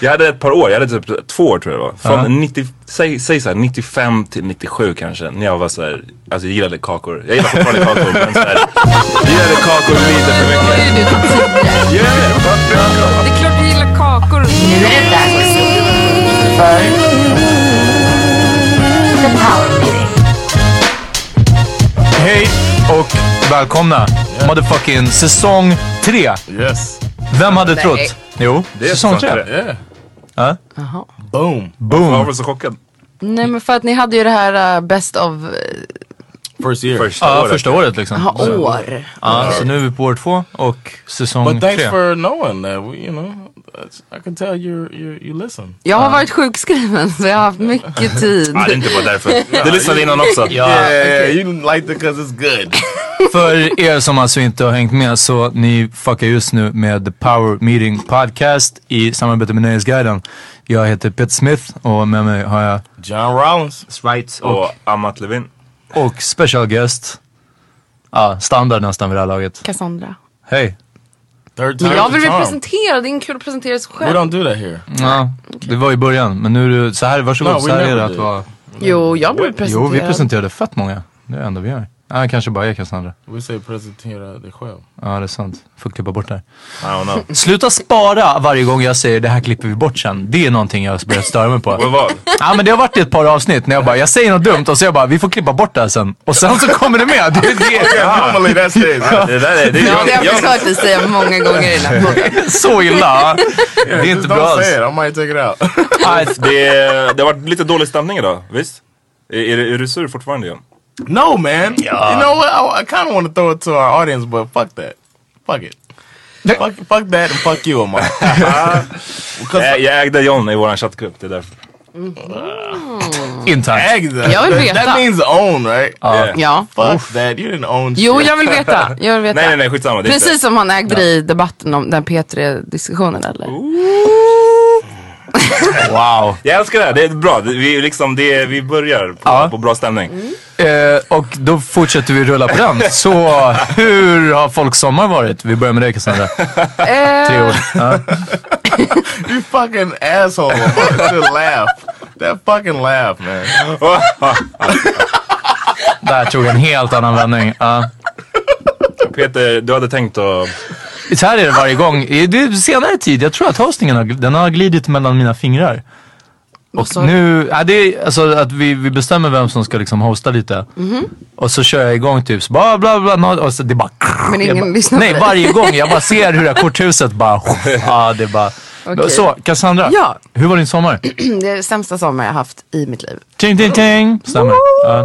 Jag hade ett par år, jag hade typ två år tror jag det var. Från 90, säg, säg så här, 95 till 97 kanske. När jag var så här, alltså jag gillade kakor. Jag gillar fortfarande kakor men så här, jag gillade kakor lite för mycket. Yeah, Det är klart du gillar kakor. Nu är det dags för The Power Meeting. Hej och välkomna. Motherfucking säsong tre. Yes. Vem hade Nej. trott? Jo, Det är säsong tre. Yeah. Ja. Boom. Jag Boom. var så chockad. Nej men för att ni hade ju det här uh, Best of uh, First year. Första Ja, året. första året liksom. aha, år. Ja, så nu är vi på år två och säsong But thanks tre. for knowing that. We, you know, I can tell you you you listen. Jag har varit sjukskriven så jag har haft mycket tid. Ja, det är inte bara därför. Du lyssnade innan också. Ja, Yeah, you like it because it's good. för er som alltså inte har hängt med så ni fuckar just nu med The Power Meeting Podcast i samarbete med Nöjesguiden. Jag heter Peter Smith och med mig har jag John Rollins. Right och, Och Amat Levin. och special guest. Ja, standard nästan vid det här laget. Cassandra. Hej. Third Men time's jag vill bli presenterad, det är inte kul att presentera sig We själv. don't do that here. Ja, det var i början. Men nu är det så här, varsågod. No, we så här är det att did. vara... Jo, jag blir presenterad. Jo, vi presenterade fett många. Det är det enda vi gör. Ja, kanske bara jag Cassandra. We say presentera dig själv. Ja, det är sant. Får klippa bort det här. I don't know. Sluta spara varje gång jag säger det här klipper vi bort sen. Det är någonting jag har börjat störa mig Vad på. var Ja men det har varit i ett par avsnitt när jag bara, jag säger något dumt och så jag bara, vi får klippa bort det här sen. Och sen så kommer det med. Det är det. Normally. Det där är... Det är Ja, det har jag hört dig säga många gånger i den här podden. Så illa. Det är inte bra alls. it. I might take it out. Nej, det, är- det har varit lite dålig stämning idag, visst? Är, är, du- är du sur fortfarande John? No, man. You know what? I, I kind of want to throw it to our audience, but fuck that. Fuck it. fuck, fuck that and fuck you, Omar. Jag, jag ägde John i våran chattgrupp, det är därför. Internt. Ägda. Jag vill veta. That means own, right? Yeah. Ja. Fuck that, you didn't own Jo, shit. jag vill veta. Jag vill veta. Nej nej nej skitsamma. Precis som han ägde det i debatten om den P3-diskussionen eller? Wow. Jag älskar det här, det är bra. Vi, liksom, det, vi börjar på, Ja. på bra stämning. Eh, och då fortsätter vi rulla på den. Så hur har folks sommar varit? Vi börjar med dig Cassandra. Tre Eh, ord. Ja. You fucking asshole. to laugh. That fucking laugh, man. Där tog en helt annan vändning. Ja. Peter, du hade tänkt att... Så här är det varje gång. Det senare tid, jag tror att hostingen har, den har glidit mellan mina fingrar. och nu, ja, det är alltså att vi, vi bestämmer vem som ska liksom hosta lite. Och så kör jag igång typ så bla bla bla. nå- Och så det bara... Men ingen bara, lyssnar Nej, varje gång. Jag bara ser hur det här korthuset bara... Ja, det är bara... Okej. Så, Cassandra. Ja. Hur var din sommar? det är det sämsta sommar jag haft i mitt liv. Ting, ting, ting. Stämmer. Ja,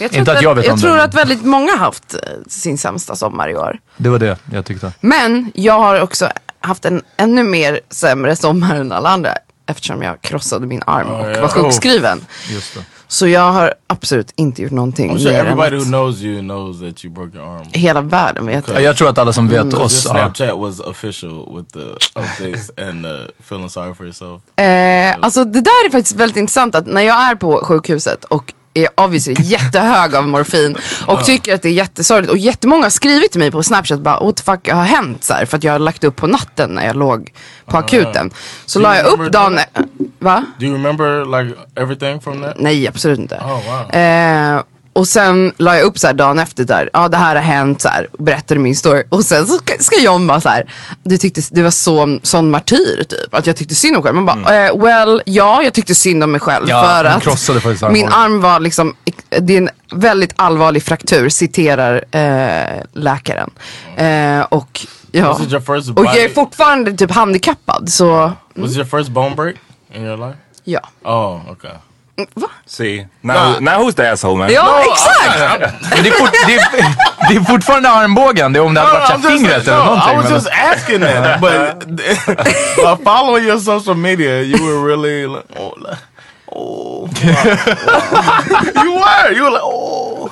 Jag tror Inte att jag vet jag om tror det, men- att väldigt många har haft eh, sin sämsta sommar i år. det var det jag tyckte. Men jag har också haft en ännu mer sämre sommar än alla andra. Eftersom jag krossade min arm och ja. var sjukskriven. Just det. Så jag har absolut inte gjort någonting I'm sure mer än everybody who att knows you knows that you broke your arm. hela världen vet det. jag tror att alla som vet Your oss... Snapchat was official with the updates and uh, feeling sorry for yourself. Eh, alltså det där är faktiskt väldigt intressant att när jag är på sjukhuset och är obviously jättehög av morfin och tycker att det är jättesorgligt och jättemånga har skrivit till mig på snapchat bara what the fuck har hänt så här, för att jag har lagt upp på natten när jag låg på akuten. Så la jag upp dagen, va? Do you remember like everything from that? Nej absolut inte. Oh, wow. eh, och sen la jag upp så här dagen efter där, ja det här har hänt så här, och berättade min story. Och sen så ska, John bara så här, du tyckte du var så, sån martyr typ, att jag tyckte synd om mig själv. Man bara, eh, well ja jag tyckte synd om mig själv. Ja, för att min arm var liksom, det är en väldigt allvarlig fraktur, citerar eh, läkaren. Eh, och ja, och jag är fortfarande typ handikappad så Was it your first bone break in your life? ja. Oh, okay. Va? See, now, now who's the asshole man? Ja exakt! Men det är, fort, det, är, det är fortfarande armbågen. Det är om det hade varit just- fingret no, eller I någonting. was men- just asking that, but by following your social media, you were really like, oh, oh, you were, you were like, oh,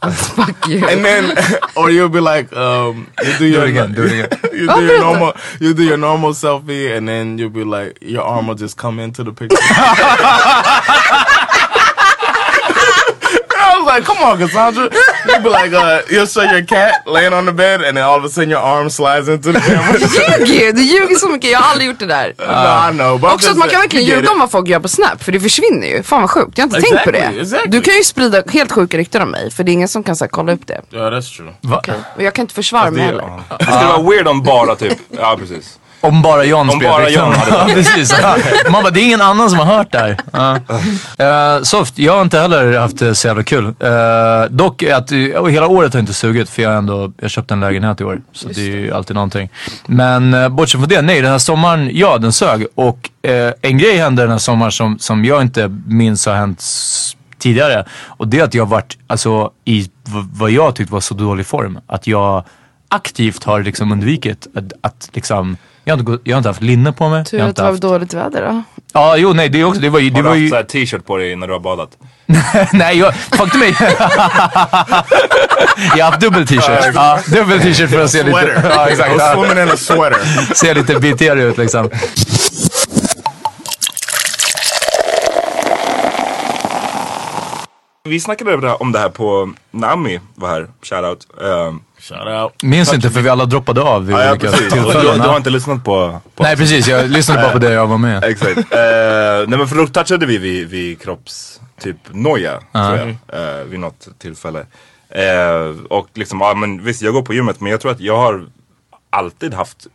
Fuck you. and then, or you'll be like, um, you do your, it again, do it again. you do your normal, you do your normal selfie, and then you'll be like, your arm will just come into the picture. Like, come on, Cassandra. You'd be like, uh, you'll show your cat laying on the bed, and then all of a sudden your arm slides into the camera. ljuger, du ljuger så mycket, jag har aldrig gjort det där. no, I know. But Också att man kan verkligen ljuga om vad folk gör på Snap för det försvinner ju. Fan vad sjukt, jag har inte tänkt på Exactly, det. exactly. Du kan ju sprida helt sjuka rykten om mig för det är ingen som kan så här, kolla upp det. Yeah, that's true. Va? Och jag kan inte försvara mig heller. Det skulle vara weird om bara typ, ja precis. Om bara John Om bara reklam. John hade Ja, precis. Man bara, det är ingen annan som har hört det här. Ja. Eh, soft, jag har inte heller haft det så jävla kul. Uh, dock, att, och hela året har inte sugit för jag har ändå, jag köpte en lägenhet i år. Så det är ju alltid någonting. Men uh, bortsett från det, nej den här sommaren, ja den sög. Och eh, en grej hände den här sommaren som, som jag inte minns har hänt s- tidigare. Och det är att jag varit, alltså i v- vad jag tyckte var så dålig form. Att jag aktivt har liksom undvikit att, att liksom, jag har, inte jag har inte haft linne på mig. Tur jag har att det var haft, dåligt väder då. ja, jo, nej, det är också, det var ju, det Har du var haft ju, t-shirt på dig när du har badat? nej, jag, faktum är, jag har haft dubbel t-shirt. Ja, dubbel t-shirt för att se lite, Sweater. ja I exakt, swimming in a sweater. se lite bitigare ut liksom. Vi snackade om det här på, när Ami var här, shoutout. Um, Shout out. Minns inte för vi alla droppade av vid ja, ja, olika precis. Du, tillfällen. du har inte lyssnat på, på Nej precis, jag lyssnade bara på det jag var med. Exakt. Eh, nej men för då touchade vi vid, vid kropps, typ noja, tror jag. eh, vid något tillfälle. Eh, och liksom, ja men visst jag går på gymmet men jag tror att jag har alltid haft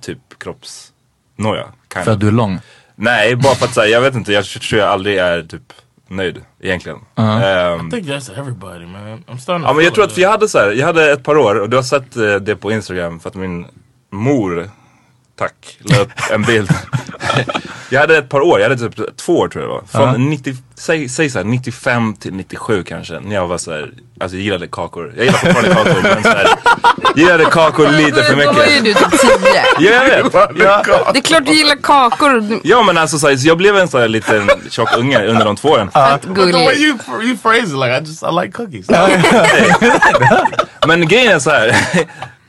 typ kroppsnoja. För att du är lång. Nej, bara för att säga, jag vet inte, jag tror jag aldrig är typ nöjd egentligen. Ehm, I think that's everybody, man. I'm starting to Ja men jag tror att, jag hade så här, jag hade ett par år och du har sett eh, det på Instagram för att min mor, tack, la upp en bild. Jag hade ett par år, jag hade typ två år tror jag det var. Från 90, säg, säg såhär 95 till 97 kanske. När jag var såhär, alltså jag gillade kakor. Jag gillar fortfarande kakor men såhär, gillade kakor lite för Då var ju mycket. du typ tio. Ja jag vet. Ja, Det är klart du gillar kakor. ja men alltså såhär, så jag blev en sån här liten tjock unge under de två åren. Fett way gullig. you you phrase it, like I just I like cookies. Men grejen är så här.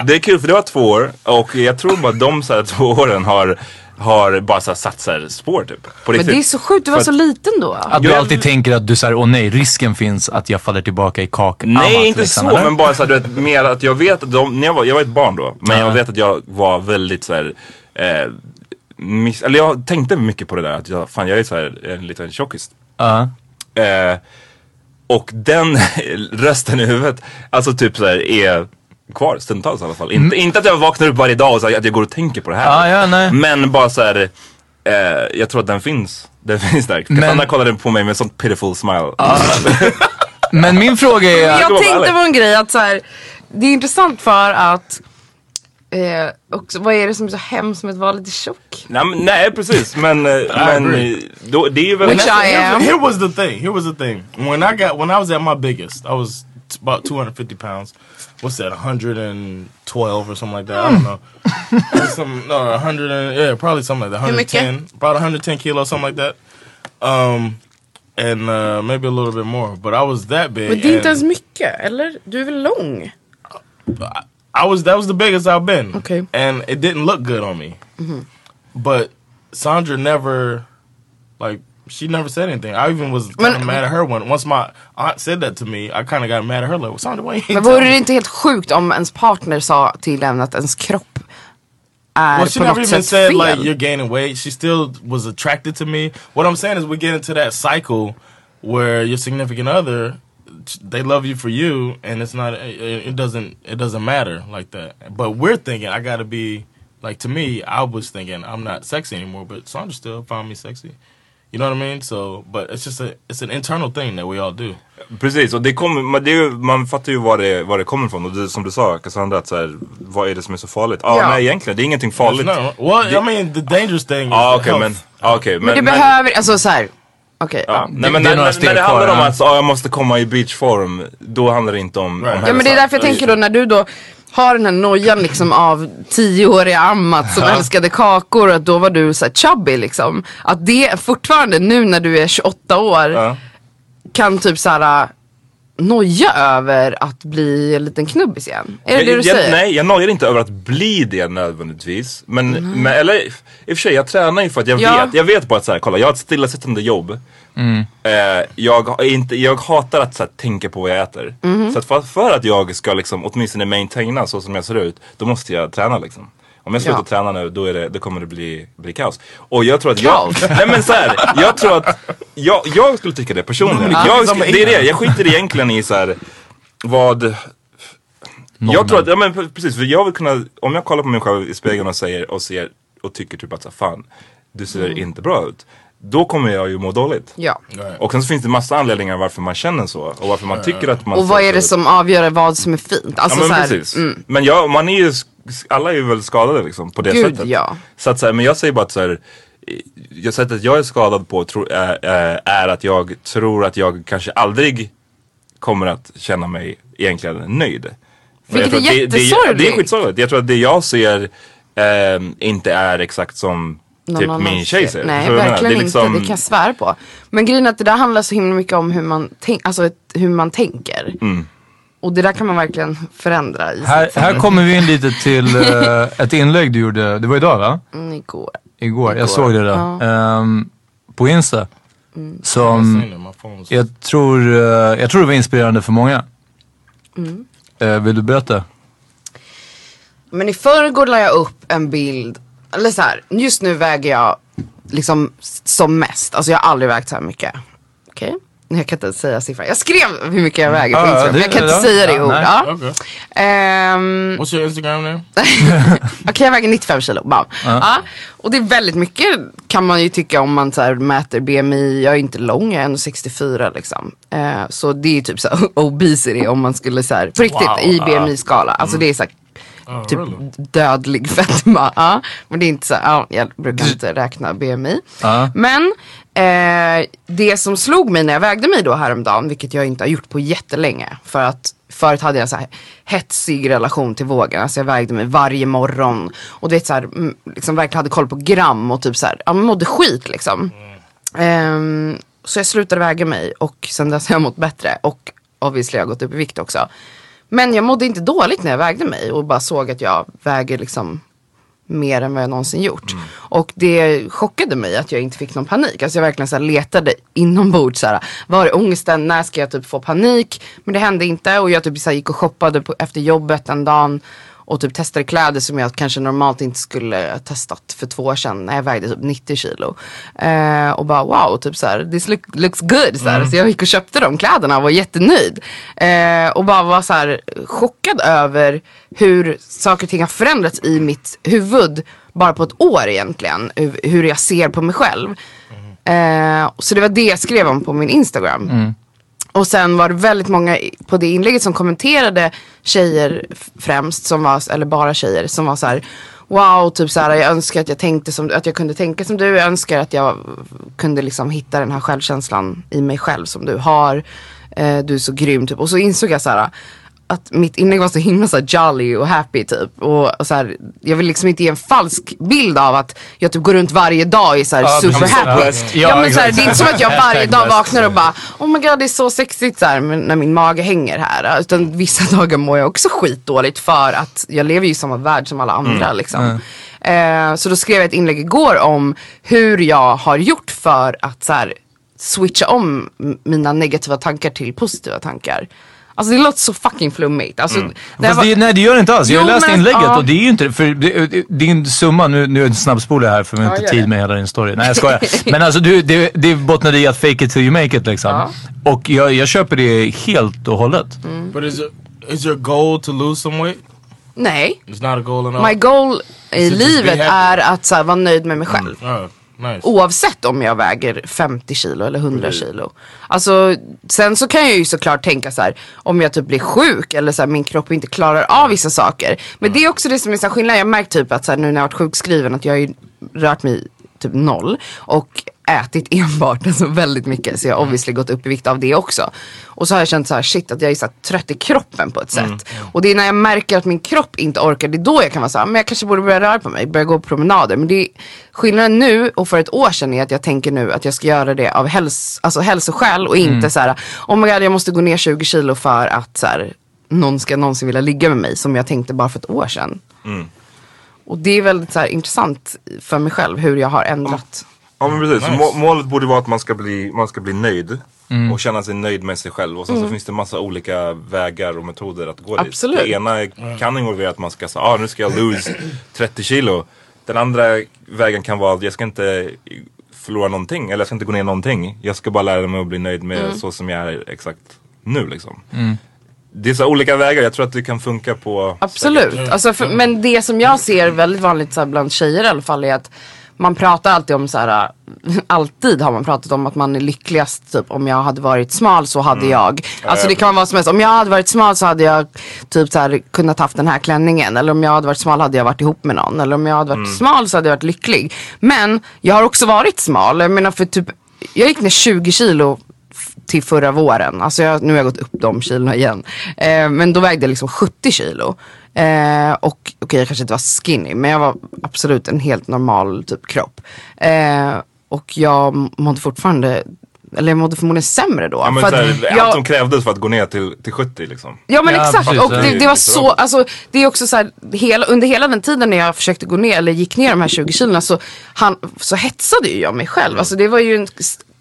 Det är kul för det var två år och jag tror bara de så här två åren har, har bara så satt så här spår typ. På Men det är så sjukt, du var så liten då. Att du alltid tänker att du säger åh nej, risken finns att jag faller tillbaka i kak Nej inte liksom, så eller? men bara så här, du vet, mer att jag vet att de, när jag var, jag var ett barn då. Men Ja. jag vet att jag var väldigt så här, eh, miss, eller jag tänkte mycket på det där att jag, fan jag är så här en liten tjockis. Ja. Eh, och den rösten i huvudet, alltså typ så här är kvar stundtals i alla fall. Inte, inte att jag vaknar upp varje dag och så här, att jag går och tänker på det här. Mm. Ja. Men bara så här, eh, jag tror att den finns. Den finns där. Men- Cassandra kollade på mig med sånt pitiful smile. Men min fråga är... Jag tänkte på en grej att så här, det är intressant för att eh, också, vad är det som är så hemskt med att vara lite tjock? Nej, men, nej precis men, eh, men då, det är ju väl Which I am. Here was the thing. Here was the thing. When I got when I was at my biggest, I was about 250 pounds. What's that? 112 or something like that. I don't know. It's some no 100 and yeah, probably something like that. 110, about 110 kilos, something like that. Um, and uh, maybe a little bit more. But I was that big. Men det är inte and ens mycket, eller? Du är väl lång? I was that was the biggest I've been. Okay. And it didn't look good on me. But Sandra never like she never said anything. I even was Men- mad at her when once my aunt said that to me, I kind of got mad at her like, Sandra, why Men vore me?" det inte helt sjukt om ens partner sa till en att ens kropp är Well, she på never något even said fel? like you're gaining weight. She still was attracted to me. What I'm saying is we get into that cycle where your significant other they love you for you and it's not it, it doesn't it doesn't matter like that. But we're thinking I got to be like to me I was thinking I'm not sexy anymore, but Sandra still found me sexy. You know what I mean? So, but it's just a it's an internal thing that we all do. Precis, och det kommer, man, det man fattar ju var det, var det kommer ifrån. Och det, som du sa Cassandra, att så här, vad är det som är så farligt? Ah, Ja. Nej egentligen, det är ingenting farligt. Not- well, I mean the dangerous thing is Ja the okej health. men, ah, okej, Men det behöver, alltså såhär, okej. Ja. ja. Nej, men det är när, när, när det handlar om ja. att ah, jag måste komma i beachform, då handlar det inte om, Right. om Ja men det är därför jag tänker då när du då har den här nojan liksom av tioåriga Amat som älskade kakor och att då var du så här chubby liksom. Att det fortfarande nu när du är 28 år Ja. kan typ såhär noja över att bli en liten knubbis igen. Är det det du jag, säger? Nej, jag nojar inte över att bli det nödvändigtvis. Men, men eller i och för sig, jag tränar ju för att jag Ja. vet. Jag vet bara att så här, kolla, jag har ett stillasittande jobb. Eh, jag, inte, jag hatar att så här, tänka på vad jag äter. Mhm. Så att för, för att jag ska liksom, åtminstone maintaina så som jag ser ut, då måste jag träna liksom. Om jag slutar Ja. träna nu, då, är det, då kommer det bli, bli kaos. Och jag tror att jag... Kaos? Nej men så här, jag tror att... Jag, jag skulle tycka det personligen. Ja. Jag, skulle- det är det, jag skiter egentligen i så här vad... Jag tror att, ja men pre- precis, för jag vill kunna, om jag kollar på mig själv i spegeln och säger och ser och tycker typ att så, fan, du ser Mm. inte bra ut. Då kommer jag ju må dåligt. Ja. Och sen så finns det massa anledningar varför man känner så och varför man tycker att man Och vad är det som avgör vad som är fint? Alltså Ja men så här, precis. mm. Men jag, man är ju, alla är ju väl skadade liksom på det Gud, sättet. ja. Så att så här, men jag säger bara att så här, jag sättet att jag är skadad på tro, är, är, är att jag tror att jag kanske aldrig kommer att känna mig egentligen nöjd. För Vilket är att det, det, jättesorgligt. det är skitsorgligt. Jag tror att det jag ser ehm, inte är exakt som någon typ annan min tjej ser. Nej vad jag menar? verkligen det liksom, inte, det kan jag svära på. Men grejen är att det där handlar så himla mycket om hur man, tänk, alltså hur man tänker. Mm. Och det där kan man verkligen förändra i Här, här kommer vi in lite till eh, ett inlägg du gjorde, det var idag va? Mm, igår. Igår, Igår, jag såg det där. ja. Ehm, på Insta. Mm. Som jag tror, eh, jag tror det var inspirerande för många. Mm. Eh, vill du berätta? Men i förrgår la jag upp en bild, eller så här, just nu väger jag liksom som mest. Alltså jag har aldrig vägt så här mycket. Okej? Jag kan inte säga siffran. Jag skrev hur mycket jag väger på Instagram. men jag kan inte säga det i ord. Ja. Okay. Ehm, What's your Instagram name? Okej jag väger 95 kilo. Bam. Ja. Och det är väldigt mycket kan man ju tycka om man så här, mäter BMI. Jag är inte lång, jag är 1,64 liksom. Eh, så det är typ så här, obesity om man skulle så här, på riktigt Wow. i BMI-skala. Alltså det är så här, typ really? dödlig fetma. Ja, men det är inte så, ja, jag brukar inte räkna BMI. Ja. Men eh, det som slog mig när jag vägde mig då häromdagen, vilket jag inte har gjort på jättelänge. För att förut hade jag en så här hetsig relation till vågen. Alltså jag vägde mig varje morgon. Och du vet så här, mm, liksom verkligen hade koll på gram och typ så här, ja mådde skit liksom. Ehm, så jag slutade väga mig och sen dess har jag mått bättre. Och obviously har jag gått upp i vikt också. Men jag mådde inte dåligt när jag vägde mig och bara såg att jag väger liksom mer än vad jag någonsin gjort. Och det chockade mig att jag inte fick någon panik. Alltså jag verkligen så letade inombords. Så här, var är ångesten? När ska jag typ få panik? Men det hände inte och jag typ så gick och shoppade på, efter jobbet en dag. Och typ testade kläder som jag kanske normalt inte skulle ha testat för två år sedan. När jag vägde typ 90 kilo. Eh, och bara wow, typ så här, this look, looks good. Så, här. så jag gick och köpte de kläderna och var jättenöjd. Eh, och bara var så här chockad över hur saker och ting har förändrats i mitt huvud. Bara på ett år egentligen. Hur, jag ser på mig själv. Eh, så det var det jag skrev om på min Instagram. Och sen var det väldigt många på det inlägget som kommenterade tjejer främst, som var, eller bara tjejer, som var så här Wow, typ så här, jag önskar att jag tänkte som att jag kunde tänka som du. Jag önskar att jag kunde liksom hitta den här självkänslan i mig själv som du har. Eh, du är så grym typ. Och så insåg jag så här att mitt inlägg var så himla så jolly och happy typ. Och, och så här, jag vill liksom inte ge en falsk bild av att jag typ går runt varje dag är så här Ja, super happy. Ja, Ja, men så här, det är inte som att jag varje dag vaknar och bara Oh my god det är så sexigt så här, när min mage hänger här. Utan vissa dagar mår jag också skitdåligt för att jag lever ju i samma värld som alla andra liksom. Eh, så då skrev jag ett inlägg igår om hur jag har gjort för att så här, switcha om mina negativa tankar till positiva tankar. Alltså det låter så fucking flummigt. Alltså, jag Fast var- det, nej det gör det inte alls. Jag Jo, har läst men- inlägget ja. och det är ju inte för det, din summa, nu, nu är det snabbspolar här för vi har inte tid det. med hela din story. Nej jag skojar. Men alltså du, det, det bottnade i att fake it till you make it liksom. Ja. Och jag, jag köper det helt och hållet. But is your, is your goal to lose some weight? Nej, It's not a goal at all? my goal i livet är att så här, vara nöjd med mig själv. Oh, nice. Oavsett om jag väger 50 kilo eller 100 kilo. Alltså, sen så kan jag ju såklart tänka så här, om jag typ blir sjuk eller så här, min kropp inte klarar av vissa saker. Men det är också det som är så här skillnad. Jag märkt typ att så här, nu när jag har varit sjukskriven att jag har ju rört mig typ noll. Och ätit enbart alltså väldigt mycket. Så jag har obviously gått upp i vikt av det också. Och så har jag känt så här shit att jag är så trött i kroppen på ett sätt. Och det är när jag märker att min kropp inte orkar, det är då jag kan vara så här, men jag kanske borde börja röra på mig, börja gå på promenader. Men det är, skillnaden nu och för ett år sedan är att jag tänker nu att jag ska göra det av häls, alltså hälsoskäl och inte så här, oh my god jag måste gå ner 20 kilo för att så här, någon ska någonsin vilja ligga med mig som jag tänkte bara för ett år sedan. Och det är väldigt så här, intressant för mig själv hur jag har ändrat. Ja men precis, Nice. må- målet borde vara att man ska bli, man ska bli nöjd. Mm. Och känna sig nöjd med sig själv. Och sen så finns det massa olika vägar och metoder att gå Absolut. dit. Det ena kan involvera att man ska säga, ah, nu ska jag lose 30 kilo. Den andra vägen kan vara att jag ska inte förlora någonting. Eller jag ska inte gå ner någonting. Jag ska bara lära mig att bli nöjd med Mm. så som jag är exakt nu liksom. Det är så olika vägar, jag tror att det kan funka på Absolut. Alltså för, men det som jag ser väldigt vanligt så här, bland tjejer i alla fall är att man pratar alltid om så här, alltid har man pratat om att man är lyckligast typ om jag hade varit smal så hade jag. Alltså det kan vara som helst. Om jag hade varit smal så hade jag typ så här, kunnat haft den här klänningen. Eller om jag hade varit smal hade jag varit ihop med någon. Eller om jag hade varit smal så hade jag varit lycklig. Men jag har också varit smal. Jag menar för typ, jag gick ner 20 kilo till förra våren. Alltså jag, nu har jag gått upp de kilona igen. Eh, men då vägde jag liksom 70 kilo. Eh, och okej jag kanske inte var skinny men jag var absolut en helt normal typ kropp. Eh, och jag mådde fortfarande, eller jag mådde förmodligen sämre då. Ja, men För så att här, jag- Allt som krävdes för att gå ner till, till 70 liksom. Ja men Ja, exakt precis. och Det det, var så, alltså det är också så här, hela, under hela den tiden när jag försökte gå ner eller gick ner de här 20 kilona så, han, så hetsade ju jag mig själv. Alltså det var ju en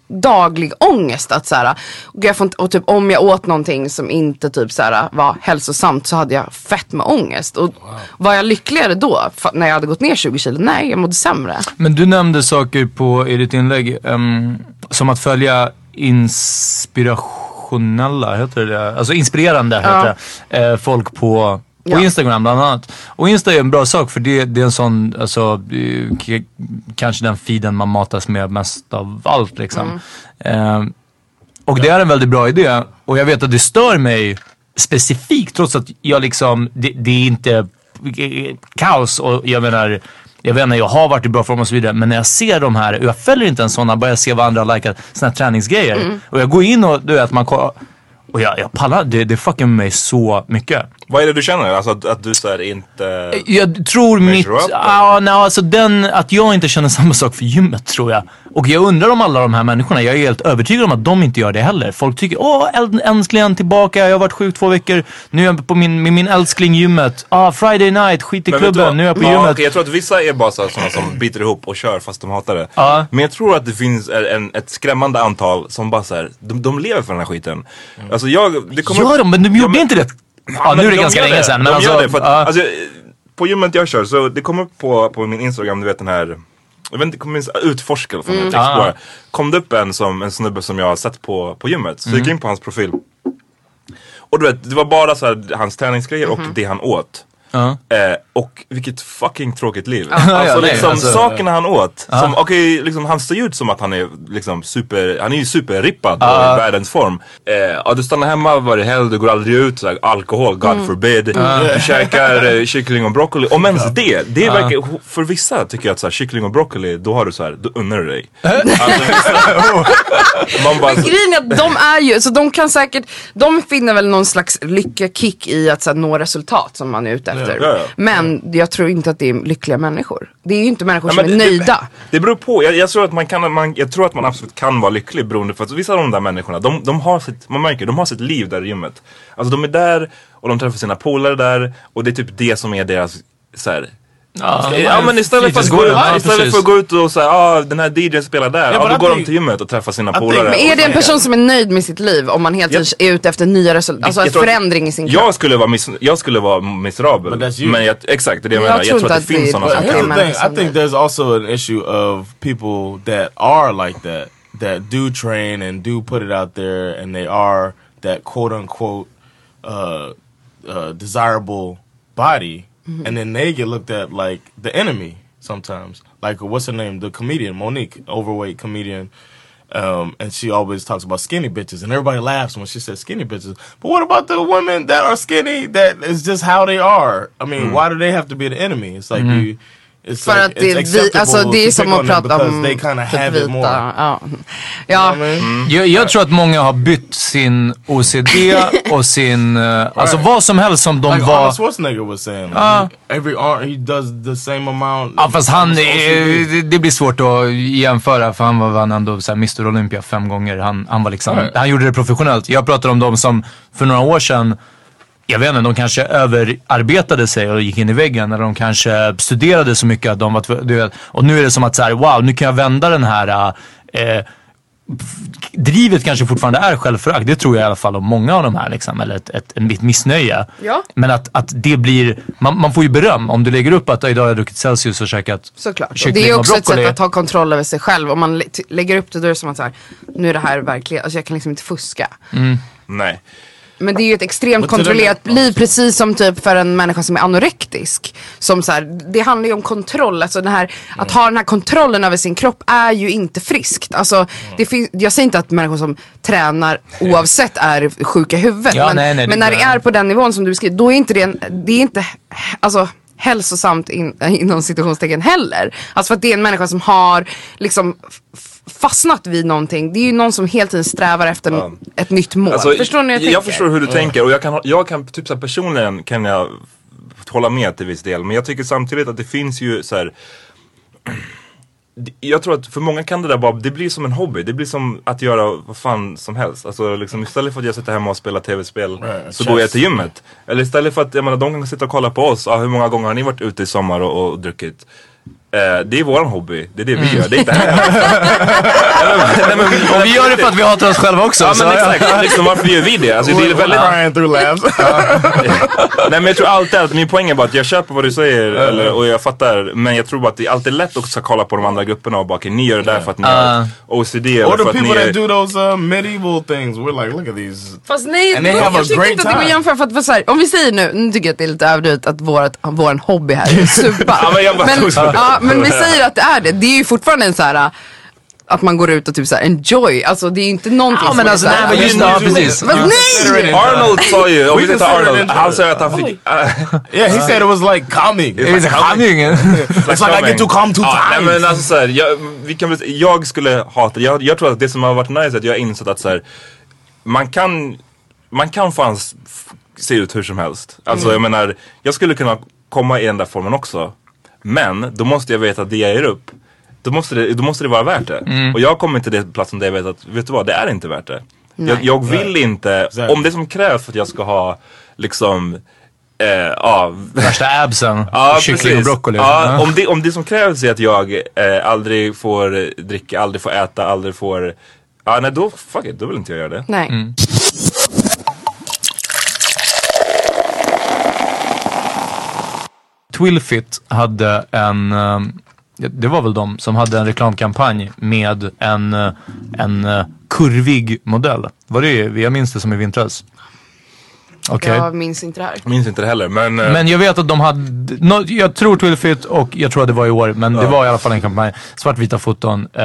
daglig ångest att så här, och, jag får och typ om jag åt någonting som inte typ så här, var hälsosamt så hade jag fett med ångest. Och var jag lyckligare då när jag hade gått ner 20 kilo? Nej, jag mådde sämre. Men du nämnde saker på, i ditt inlägg ehm, som att följa inspirationella, heter det? Alltså inspirerande heter det. Eh, folk på, Ja. Instagram bland annat. Och Insta är en bra sak för det, det är en sån, alltså eh, kanske den feeden man matas med mest av allt liksom. Ehm, och det är en väldigt bra idé. Och jag vet att det stör mig specifikt trots att jag liksom, det, det är inte eh, kaos och jag menar jag vet inte, jag har varit i bra form och så vidare. Men när jag ser de här, och jag följer inte ens sådana, bara jag ser vad andra har likat, sådana här träningsgrejer. Mm. Och jag går in och du vet, man kollar. Och jag, jag pallar, det, det fuckar med mig så mycket. Vad är det du känner? Alltså att, att du så här inte... Jag tror mitt, ja, nej, alltså den, att jag inte känner samma sak för gymmet tror jag. Och jag undrar om alla de här människorna, jag är helt övertygad om att de inte gör det heller. Folk tycker, åh äntligen tillbaka, jag har varit sjuk två veckor, nu är jag på min, med min älskling gymmet. Ah, Friday night, skit i Men vet du klubben, nu är jag på ja, gymmet. okej, Jag tror att vissa är bara sådana som biter ihop och kör fast de hatar det. Ja. Men jag tror att det finns en, ett skrämmande antal som bara så här, de, de lever för den här skiten. Alltså jag, det kommer Gör de? Men de gjorde inte det. Ja, nu är det de ganska gör länge sedan. De alltså, gör det för att, ja. alltså, på gymmet jag kör så det kommer upp på, på min Instagram, du vet den här jag vet inte, kommer minns utforska eller Mm. mm. Explorer. Kom det upp en, som, en snubbe som jag har sett på, på gymmet. Så jag Mm. gick in på hans profil. Och du vet, det var bara så här, hans träningsgrejer och det han åt. Ja. Eh, och vilket fucking tråkigt liv. ja, alltså nej, liksom alltså- sakerna han åt. Som, okej, liksom, han ser ju ut som att han är liksom super, han är ju superrippad och i världens form. Eh, ja, du stannar hemma varje helg, du går aldrig ut, så här, alkohol, God forbid. Du käkar eh, kyckling och broccoli. Om ens det, det är verkligen, för vissa tycker jag att så här, kyckling och broccoli, då har du så här, då unnar du dig. Alltså, man bara, Grejen är att de är ju, så de kan säkert, de finner väl någon slags lyckakick i att så här, nå resultat som man är ute efter. Ja, ja. Men jag tror inte att det är lyckliga människor. Det är ju inte människor som men är det- nöjda. Det beror på. Jag, jag, tror att man kan, man, jag tror att man absolut kan vara lycklig beroende på att vissa av de där människorna, de, de har sitt, man märker, de har sitt liv där i gymmet. Alltså de är där och de träffar sina polare där och det är typ det som är deras så här, Ja, Ja men istället för att gå ut, Ja, istället för att gå ut och säga ah, den här DJn spelar där, ja, but då går de till gymmet och träffar sina polare. Men är det en person som är nöjd med sitt liv om man hela tiden är ute efter nya resultat, alltså en förändring i sin kropp? Jag skulle vara, miss, jag skulle vara miserabel. Men jag, exakt, det är det jag, Jag menar. tror Jag tror att det att finns sådana som kan. I think there's also an issue of people that are like that, that do train and do put it out there, and they are that quote unquote uh, uh, desirable body, Mm-hmm. and then they get looked at like the enemy sometimes. Like what's her name? The comedian Monique, overweight comedian. Um, and she always talks about skinny bitches, and everybody laughs when she says skinny bitches. But what about the women that are skinny? That is just how they are. I mean, hmm. why do they have to be the enemy? It's like mm-hmm. you. It's För like att det, vi, alltså, det är som att prata om they typ vita. Ja. ja. Mean? Jag, jag tror att många har bytt sin OCD och sin, eh, alltså vad som helst som de Like var. Arnold Schwarzenegger was saying, like, every arm he does the same amount. Ja fast han, är, det blir svårt att jämföra för han var vann ändå så här Mr Olympia fem gånger. Han, han var liksom, Right. han gjorde det professionellt. Jag pratar om de som för några år sedan jag vet inte, de kanske överarbetade sig och gick in i väggen. Eller de kanske studerade så mycket att de var du vet, Och nu är det som att så här, wow, nu kan jag vända den här eh, drivet kanske fortfarande är självförakt. Det tror jag i alla fall om många av de här. Liksom, eller ett, ett, ett missnöje. Ja. Men att, att det blir, man, man får ju beröm om du lägger upp att idag har jag druckit Celsius och käkat Såklart. Och kyckling det är och också ett sätt att ta kontroll över sig själv. Om man lägger upp det då är det som att så här, nu är det här verkligen, alltså jag kan liksom inte fuska. Nej. Men det är ju ett extremt kontrollerat liv precis som typ för en människa som är anorektisk. Som så här, det handlar ju om kontroll, alltså den här, att ha den här kontrollen över sin kropp är ju inte friskt. Alltså, det finns, jag säger inte att människor som tränar oavsett är sjuka i huvudet. Ja, men nej, nej, men när det är på den nivån som du beskriver, då är inte det, en, det är inte, alltså hälsosamt in, inom situationstecken heller. Alltså för att det är en människa som har liksom fastnat vid någonting. Det är ju någon som hela tiden strävar efter en- ett nytt mål. Alltså, förstår ni hur jag, jag tänker? förstår hur du tänker och jag kan, jag kan typ så här, personligen kan jag hålla med till viss del. Men jag tycker samtidigt att det finns ju så här. Jag tror att för många kan det där bara, det blir som en hobby. Det blir som att göra vad fan som helst. Alltså liksom, istället för att jag sitter hemma och spelar tv-spel Right, så chess. går jag till gymmet. Eller istället för att, jag menar de kan sitta och kolla på oss. Ah, hur många gånger har ni varit ute i sommar och, och druckit? Eh, det är våran hobby, det är det vi gör, det är inte här. Nej, men- Och vi gör det för att vi hatar oss själva också. Ja så- men exakt, liksom, varför gör vi det? Alltså, det är väldigt crying through laughs. Nej men jag tror alltid att, min poäng är bara att jag köper vad du säger eller, och jag fattar Men jag tror bara att det är alltid lätt också att kolla på de andra grupperna och bara okej ni gör det där för att ni har OCD or eller the för att ni people that är do those uh, medieval things. We're like, look at these. Fast nej, And they have a jag tycker great inte att det går att jämföra. För att, för så här, om vi säger nu, nu tycker jag att det är lite överdrivet att vårat, vår hobby här är supa. Ja, men jag bara tog så. ja, men vi säger att det är det. Det är ju fortfarande en så här. att man går ut och typ såhär enjoy. Alltså det är inte någonting Ja, men som alltså, är så här- nej, men just- ja, precis. Men nej! Arnold sa ju, om vi tittar Arnold, han sa att han fick... Yeah, he said it was like calming. Det är calming. It's like I get to calm two Ja, nej, times. men alltså, så här, jag, vi kan, väl- jag skulle hata, jag, jag tror att det som har varit nice är att jag har insett att så här, man kan, man kan fan se ut hur som helst. Alltså jag menar, jag skulle kunna komma i den där formen också. Men då måste jag veta att det jag ger upp, då måste det, då måste det vara värt det. Och jag kommer till det platsen där jag vet att, vet du vad, det är inte värt det. Jag, jag vill inte, om det som krävs för att jag ska ha liksom, eh, ja, Värsta absen. Ja, Kyckling precis. och broccoli. Ja, Ja. om, det, om det som krävs är att jag eh, aldrig får dricka, aldrig får äta, aldrig får... Ja, nej då, fuck it, då vill inte jag göra det. Nej. Twilfit hade en, eh, det var väl de som hade en reklamkampanj med en, eh, en eh, kurvig modell. Var det, jag minns det som i vintras. Okej. Jag minns inte det här. Jag minns inte det heller, men... eh, Men jag vet att de hade, nå- jag tror Twilfit och jag tror att det var i år, men det var i alla fall en kampanj. Svartvita foton. Eh,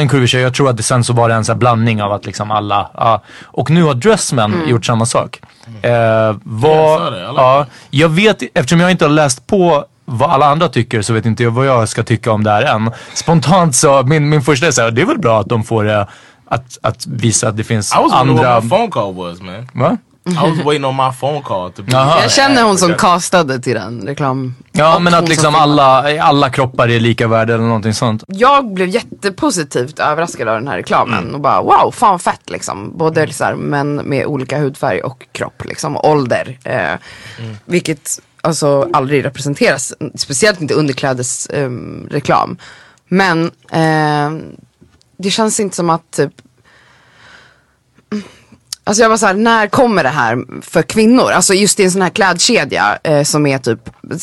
en kurvig tjej, jag tror att det sen så var det en sån här blandning av att liksom alla, ja. Och nu har Dressman gjort samma sak. Eh, vad, det, ja, jag vet, eftersom jag inte har läst på vad alla andra tycker så vet inte jag vad jag ska tycka om det här än. Spontant så, min, min första är såhär, det är väl bra att de får eh, att, att visa att det finns I was wondering andra... what my phone call was, man. Va? I was waiting on my phone call to be. Jag känner hon som castade till den reklam. Ja och men hon att som liksom filmade. alla, alla kroppar är lika värde eller någonting sånt. Jag blev jättepositivt överraskad av den här reklamen och bara wow, fan fett liksom. Både så här, män med olika hudfärg och kropp liksom, och ålder. Eh, Vilket alltså aldrig representeras, speciellt inte underklädesreklam. reklam. Men eh, det känns inte som att typ Alltså jag var såhär, när kommer det här för kvinnor? Alltså just i en sån här klädkedja eh, som är typ,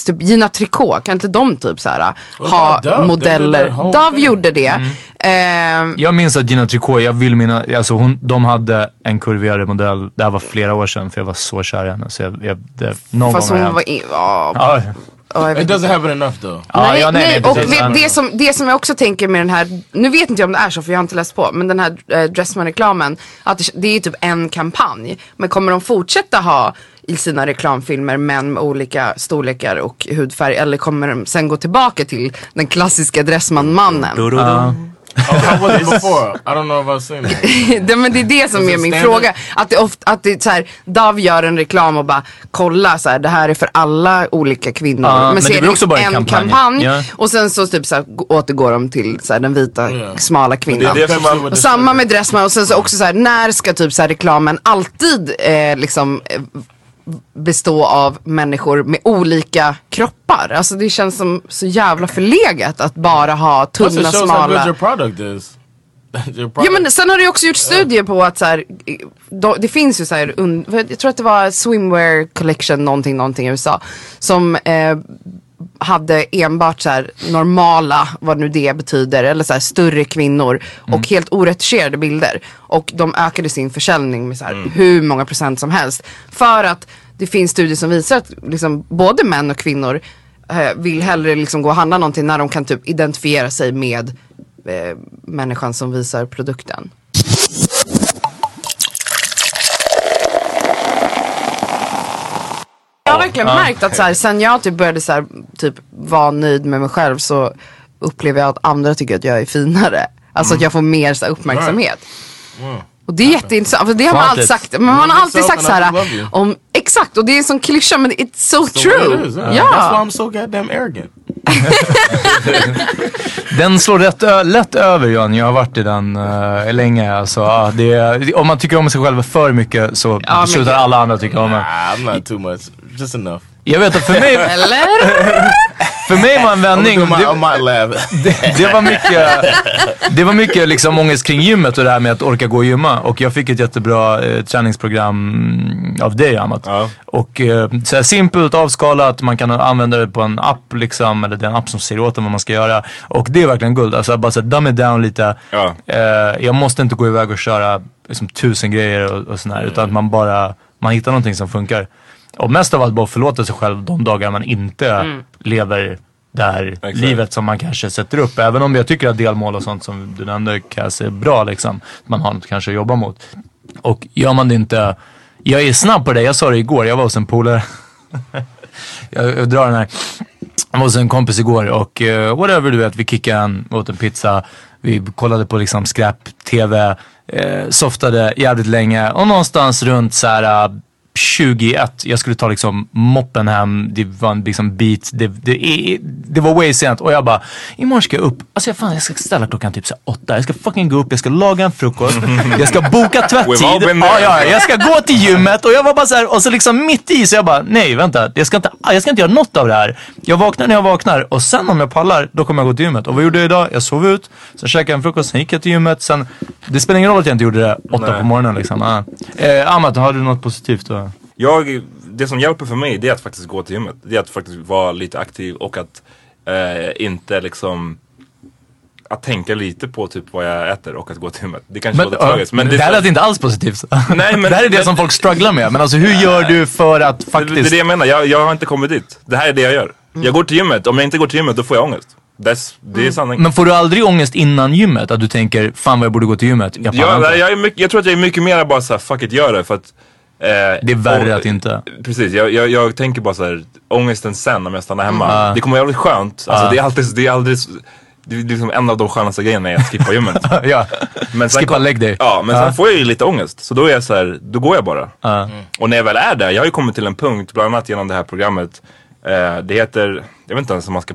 typ Gina Tricot, kan inte de typ såhär ha Dove, modeller? Dove thing. gjorde det. Eh, Jag minns att Gina Tricot, jag vill minna, alltså hon, de hade en kurvigare modell, det här var flera år sedan för jag var så kär i henne. Så jag, jag, det, någon fast gång hon var i, ja, Ja, ja, It doesn't happen enough though. ja, nej, ja, nej, och precis. vet, Ja, det, som, det som jag också tänker med den här, nu vet inte jag om det är så för jag har inte läst på, men den här eh, Dressman-reklamen, att det, det är typ en kampanj. Men kommer de fortsätta ha i sina reklamfilmer män med olika storlekar och hudfärg eller kommer de sen gå tillbaka till den klassiska Dressman-mannen? Ja. Oh, how was it before? I don't know I've seen it. det, men det är det som är min standard- fråga. Att det ofta, att det är så här, Dove gör en reklam och bara kolla så här, det här är för alla olika kvinnor. Ja, men så det är blir också bara en kampanj. kampanj, Ja. och sen så typ så här, gå- återgår de till så här, den vita Ja. smala det kvinnan. är det som man, Och samma med Dressman och sen så också så här, när ska typ så här reklamen alltid eh, liksom eh, bestå av människor med olika kroppar? Alltså det känns som så jävla förlegat att bara ha Plus tunna it shows how good smala. your product is. Ja men sen har det också gjort studier på att så här, då, det finns ju så här, jag tror att det var Swimwear Collection någonting, någonting i USA. Som eh, hade enbart så här normala, vad nu det betyder, eller så här större kvinnor och helt oretuscherade bilder. Och de ökade sin försäljning med så här hur många procent som helst. För att det finns studier som visar att liksom, både män och kvinnor eh, vill hellre liksom gå och handla någonting när de kan typ identifiera sig med eh, människan som visar produkten. Verkligen märkt att så här, sen jag typ började så här, typ vara nöjd med mig själv så upplever jag att andra tycker att jag är finare. Alltså att jag får mer så här, uppmärksamhet. Och det är jätteintressant, för det har man alltid sagt. Men man har alltid sagt så här om, exakt och det är en sån klyscha men it's so, So true. it is, yeah. That's why Ja. I'm so goddamn arrogant. Den slår rätt lätt över Jan, jag har varit i den uh, länge. Alltså, ja, det om man tycker om sig själv för mycket så Ja, slutar alla andra tycka om en. Nah, I'm not too much. Just enough. Jag vet att för mig, Eller? för mig var en vändning, my, det, det, det var mycket, det var mycket liksom ångest kring gymmet och det här med att orka gå och gymma. Och jag fick ett jättebra eh, träningsprogram av dig Amat. Ja. Och eh, så här simpelt, avskalat, man kan använda det på en app liksom. Eller det är en app som säger åt en vad man ska göra. Och det är verkligen guld. Alltså bara så här, dumb it down lite. Ja. Eh, jag måste inte gå iväg och köra liksom, tusen grejer och, och sådär. Utan att man bara, man hittar någonting som funkar. Och mest av allt bara förlåta sig själv de dagar man inte lever det här livet som man kanske sätter upp. Även om jag tycker att delmål och sånt som du nämnde Cass är bra liksom. Man har något kanske att jobba mot. Och gör man det inte, jag är snabb på det, jag sa det igår, jag var hos en polare. jag, jag drar den här. Jag var hos en kompis igår och eh, whatever du vet, vi kickade en, åt en pizza. Vi kollade på liksom skräp-tv, eh, softade jävligt länge och någonstans runt så här eh, 21, jag skulle ta liksom moppen hem, det var en liksom bit, det, det, det var way sent och jag bara, imorgon ska jag upp, alltså jag, fan, jag ska ställa klockan typ så åtta, jag ska fucking gå upp, jag ska laga en frukost, jag ska boka tvättid, ja, ja, jag ska gå till gymmet och jag var bara så här, och så liksom mitt i så jag bara, nej vänta, jag ska, inte, jag ska inte göra något av det här. Jag vaknar när jag vaknar och sen om jag pallar, då kommer jag gå till gymmet. Och vad gjorde jag idag? Jag sov ut, sen käkade jag en frukost, sen gick jag till gymmet, sen, det spelar ingen roll att jag inte gjorde det åtta Nej. på morgonen liksom. Ah. Eh, Amat, har du något positivt? Då? Jag, det som hjälper för mig det är att faktiskt gå till gymmet. Det är att faktiskt vara lite aktiv och att eh, inte liksom att tänka lite på typ vad jag äter och att gå till gymmet. Det kanske Men, låter tragiskt. Men det, det, här lät inte alls positivt. Nej, men- det här är det men- som folk strugglar med. Men alltså hur gör du för att det, det faktiskt... är det jag menar, jag, jag har inte kommit dit. Det här är det jag gör. Jag går till gymmet, om jag inte går till gymmet då får jag ångest. That's, det är sanning. Men får du aldrig ångest innan gymmet? Att du tänker, fan vad jag borde gå till gymmet. Jag Ja, jag, är mycket, jag tror att jag är mycket mer bara såhär, fuck it, gör det. För att, Det är värre och- att inte. Precis, jag, jag, jag tänker bara såhär, ångesten sen om jag stannar hemma. Mm. Det kommer vara jävligt skönt. Alltså, Ja. det är alltid, det är så- det är liksom en av de skönaste grejerna är att skippa gymmet. ja. Men Skippa kom- leg day. Ja, men Ja. sen får jag ju lite ångest. Så då är jag så här, då går jag bara. Ja. Och när jag väl är där, jag har ju kommit till en punkt, bland annat genom det här programmet. Eh, det heter, jag vet inte ens om man ska...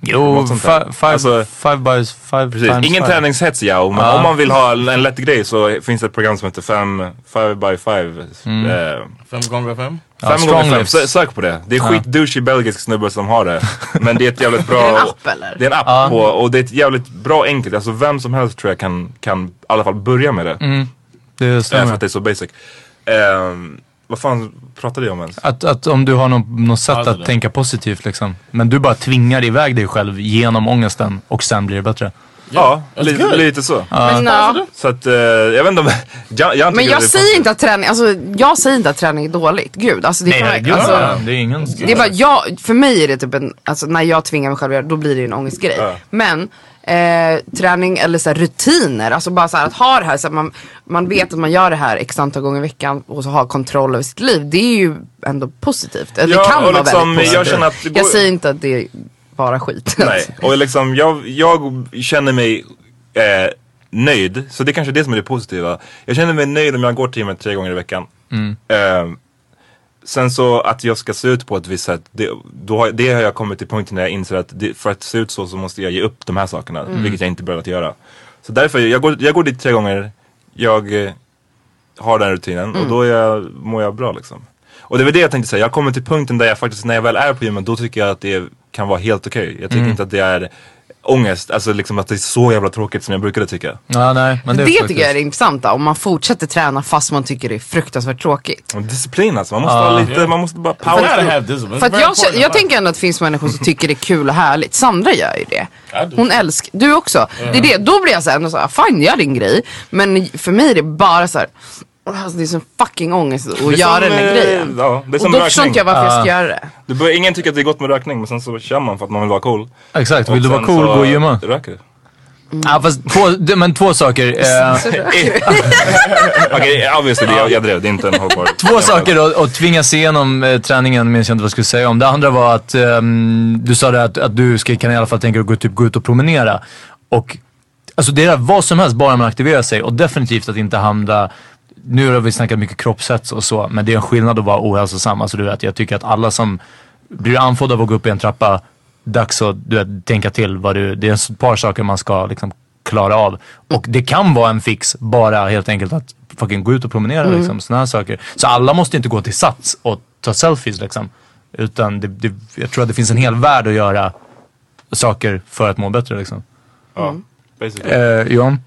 Jo, något sånt där. fi- five, Alltså, five by five Precis, times ingen five. träningshets ja, men Ja. om man vill ha en lätt grej så finns det ett program som heter 5 by 5. Mm. Eh, Fem gånger fem? Ja, Fem gånger fem. Sö- sök på det. Det är Ja. skitdouchig belgisk snubbe som har det. Men det är ett jävligt bra... Är det en app, eller? Det är en app Ja. på, och det är ett jävligt bra enkelt. Alltså vem som helst tror jag kan, kan i alla fall börja med det. Mm, det Eh, för stämmer. att det är så basic. Ehm, vad fan pratade jag om ens? Att, att om du har något, något sätt Alltså att det. tänka positivt liksom. Men du bara tvingar iväg dig själv genom ångesten och sen blir det bättre. Ja, that's lite, good. lite så. Men, ja. Så att, eh, jag vet inte om... Jag, jag Men jag är säger inte att träning, alltså jag säger inte att träning är dåligt. Gud, alltså det, Nej, kan- herregud. alltså, ja, det är ingen... det är bara jag, för mig är det typ en, alltså när jag tvingar mig själv att göra det, då blir det ju en ångestgrej. Ja. Men eh, träning eller så här, rutiner, alltså bara så här, att ha det här, så att man, man vet att man gör det här x antal gånger i veckan och så har kontroll över sitt liv. Det är ju ändå positivt. Eller Ja, det kan vara liksom, väldigt jag positivt. känner att går- jag säger inte att det är bara skit. Nej, och liksom jag, jag känner mig eh, nöjd. Så det är kanske det som är det positiva. Jag känner mig nöjd om jag går till gymmet tre gånger i veckan. Eh, sen så att jag ska se ut på ett visst sätt. Det, då har, det har jag kommit till punkten när jag inser att det, för att se ut så så måste jag ge upp de här sakerna. Vilket jag inte börjat göra. Så därför, jag går, jag går dit tre gånger. Jag eh, har den rutinen och då är jag, mår jag bra liksom. Och det var det jag tänkte säga. Jag kommer till punkten där jag faktiskt, när jag väl är på gymmet, då tycker jag att det kan vara helt okej. Jag tycker inte att det är ångest, alltså liksom att det är så jävla tråkigt som jag brukade tycka. Ja, nej, men Det, det, är tycker jag är det intressanta, om man fortsätter träna fast man tycker det är fruktansvärt tråkigt. Disciplin alltså, man måste Ja. ha lite, man måste bara power. It's För att jag, in jag tänker ändå att det finns människor som tycker det är kul och härligt. Sandra gör ju det. Hon älskar, du också. Det är det, då blir jag såhär, ändå så här, fine gör din grej. Men för mig är det bara så här. Alltså det är sån fucking ångest att göra som, den här eh, grejen. Ja, det är Och som då förstår inte jag varför jag ska göra det. Du bör, ingen tycker att det är gott med rökning men sen så kör man för att man vill vara cool. Exakt, Och vill du vara cool, gå och gymma. Röker du. Ja, fast två, men två saker. Eh, Okej, obviously, det, jag, jag drev, det är inte en hållbar. Två saker att, att tvingas igenom eh, träningen minns jag inte vad jag skulle säga om. Det andra var att ehm, du sa det att, att du ska, kan i alla fall tänka dig att gå, typ, gå ut och promenera. Och alltså det är vad som helst bara man aktiverar sig och definitivt att inte hamna nu har vi snackat mycket kroppshets och så, men det är en skillnad att vara ohälsosam. Alltså du vet, jag tycker att alla som blir anfådda av att gå upp i en trappa, dags att du vet, tänka till vad du, det är ett par saker man ska liksom klara av. Och det kan vara en fix, bara helt enkelt att fucking gå ut och promenera liksom, sådana här saker. Så alla måste inte gå till sats och ta selfies liksom. Utan det, det, jag tror att det finns en hel värld att göra saker för att må bättre liksom. Ja, basically. Eh, John?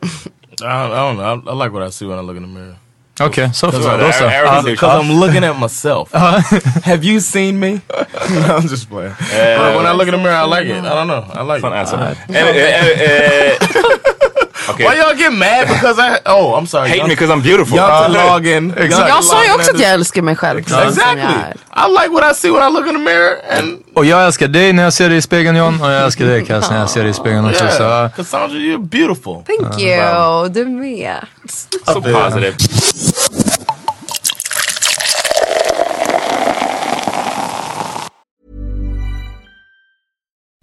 I don't, I don't know. I, I like what I see when I look in the mirror. Okej, så. Because Då så. everything- Because I'm looking at myself. Have you seen me? no, I'm just playing. But when I look in the mirror, I like it. I don't know. I like Fan it. alltså. Eh, eh, eh, Okay. Why y'all get mad because I? Oh, I'm sorry. Hate me because I'm beautiful. Y'all Jag sa ju också att jag älskar mig själv. Exactly. I like what I see when I look in the mirror, and Och jag älskar dig när jag ser dig i spegeln John och jag älskar dig Cass när jag ser dig i spegeln också. Så, yeah, uh, Cassandra, you're beautiful. Thank you, du med. So positive.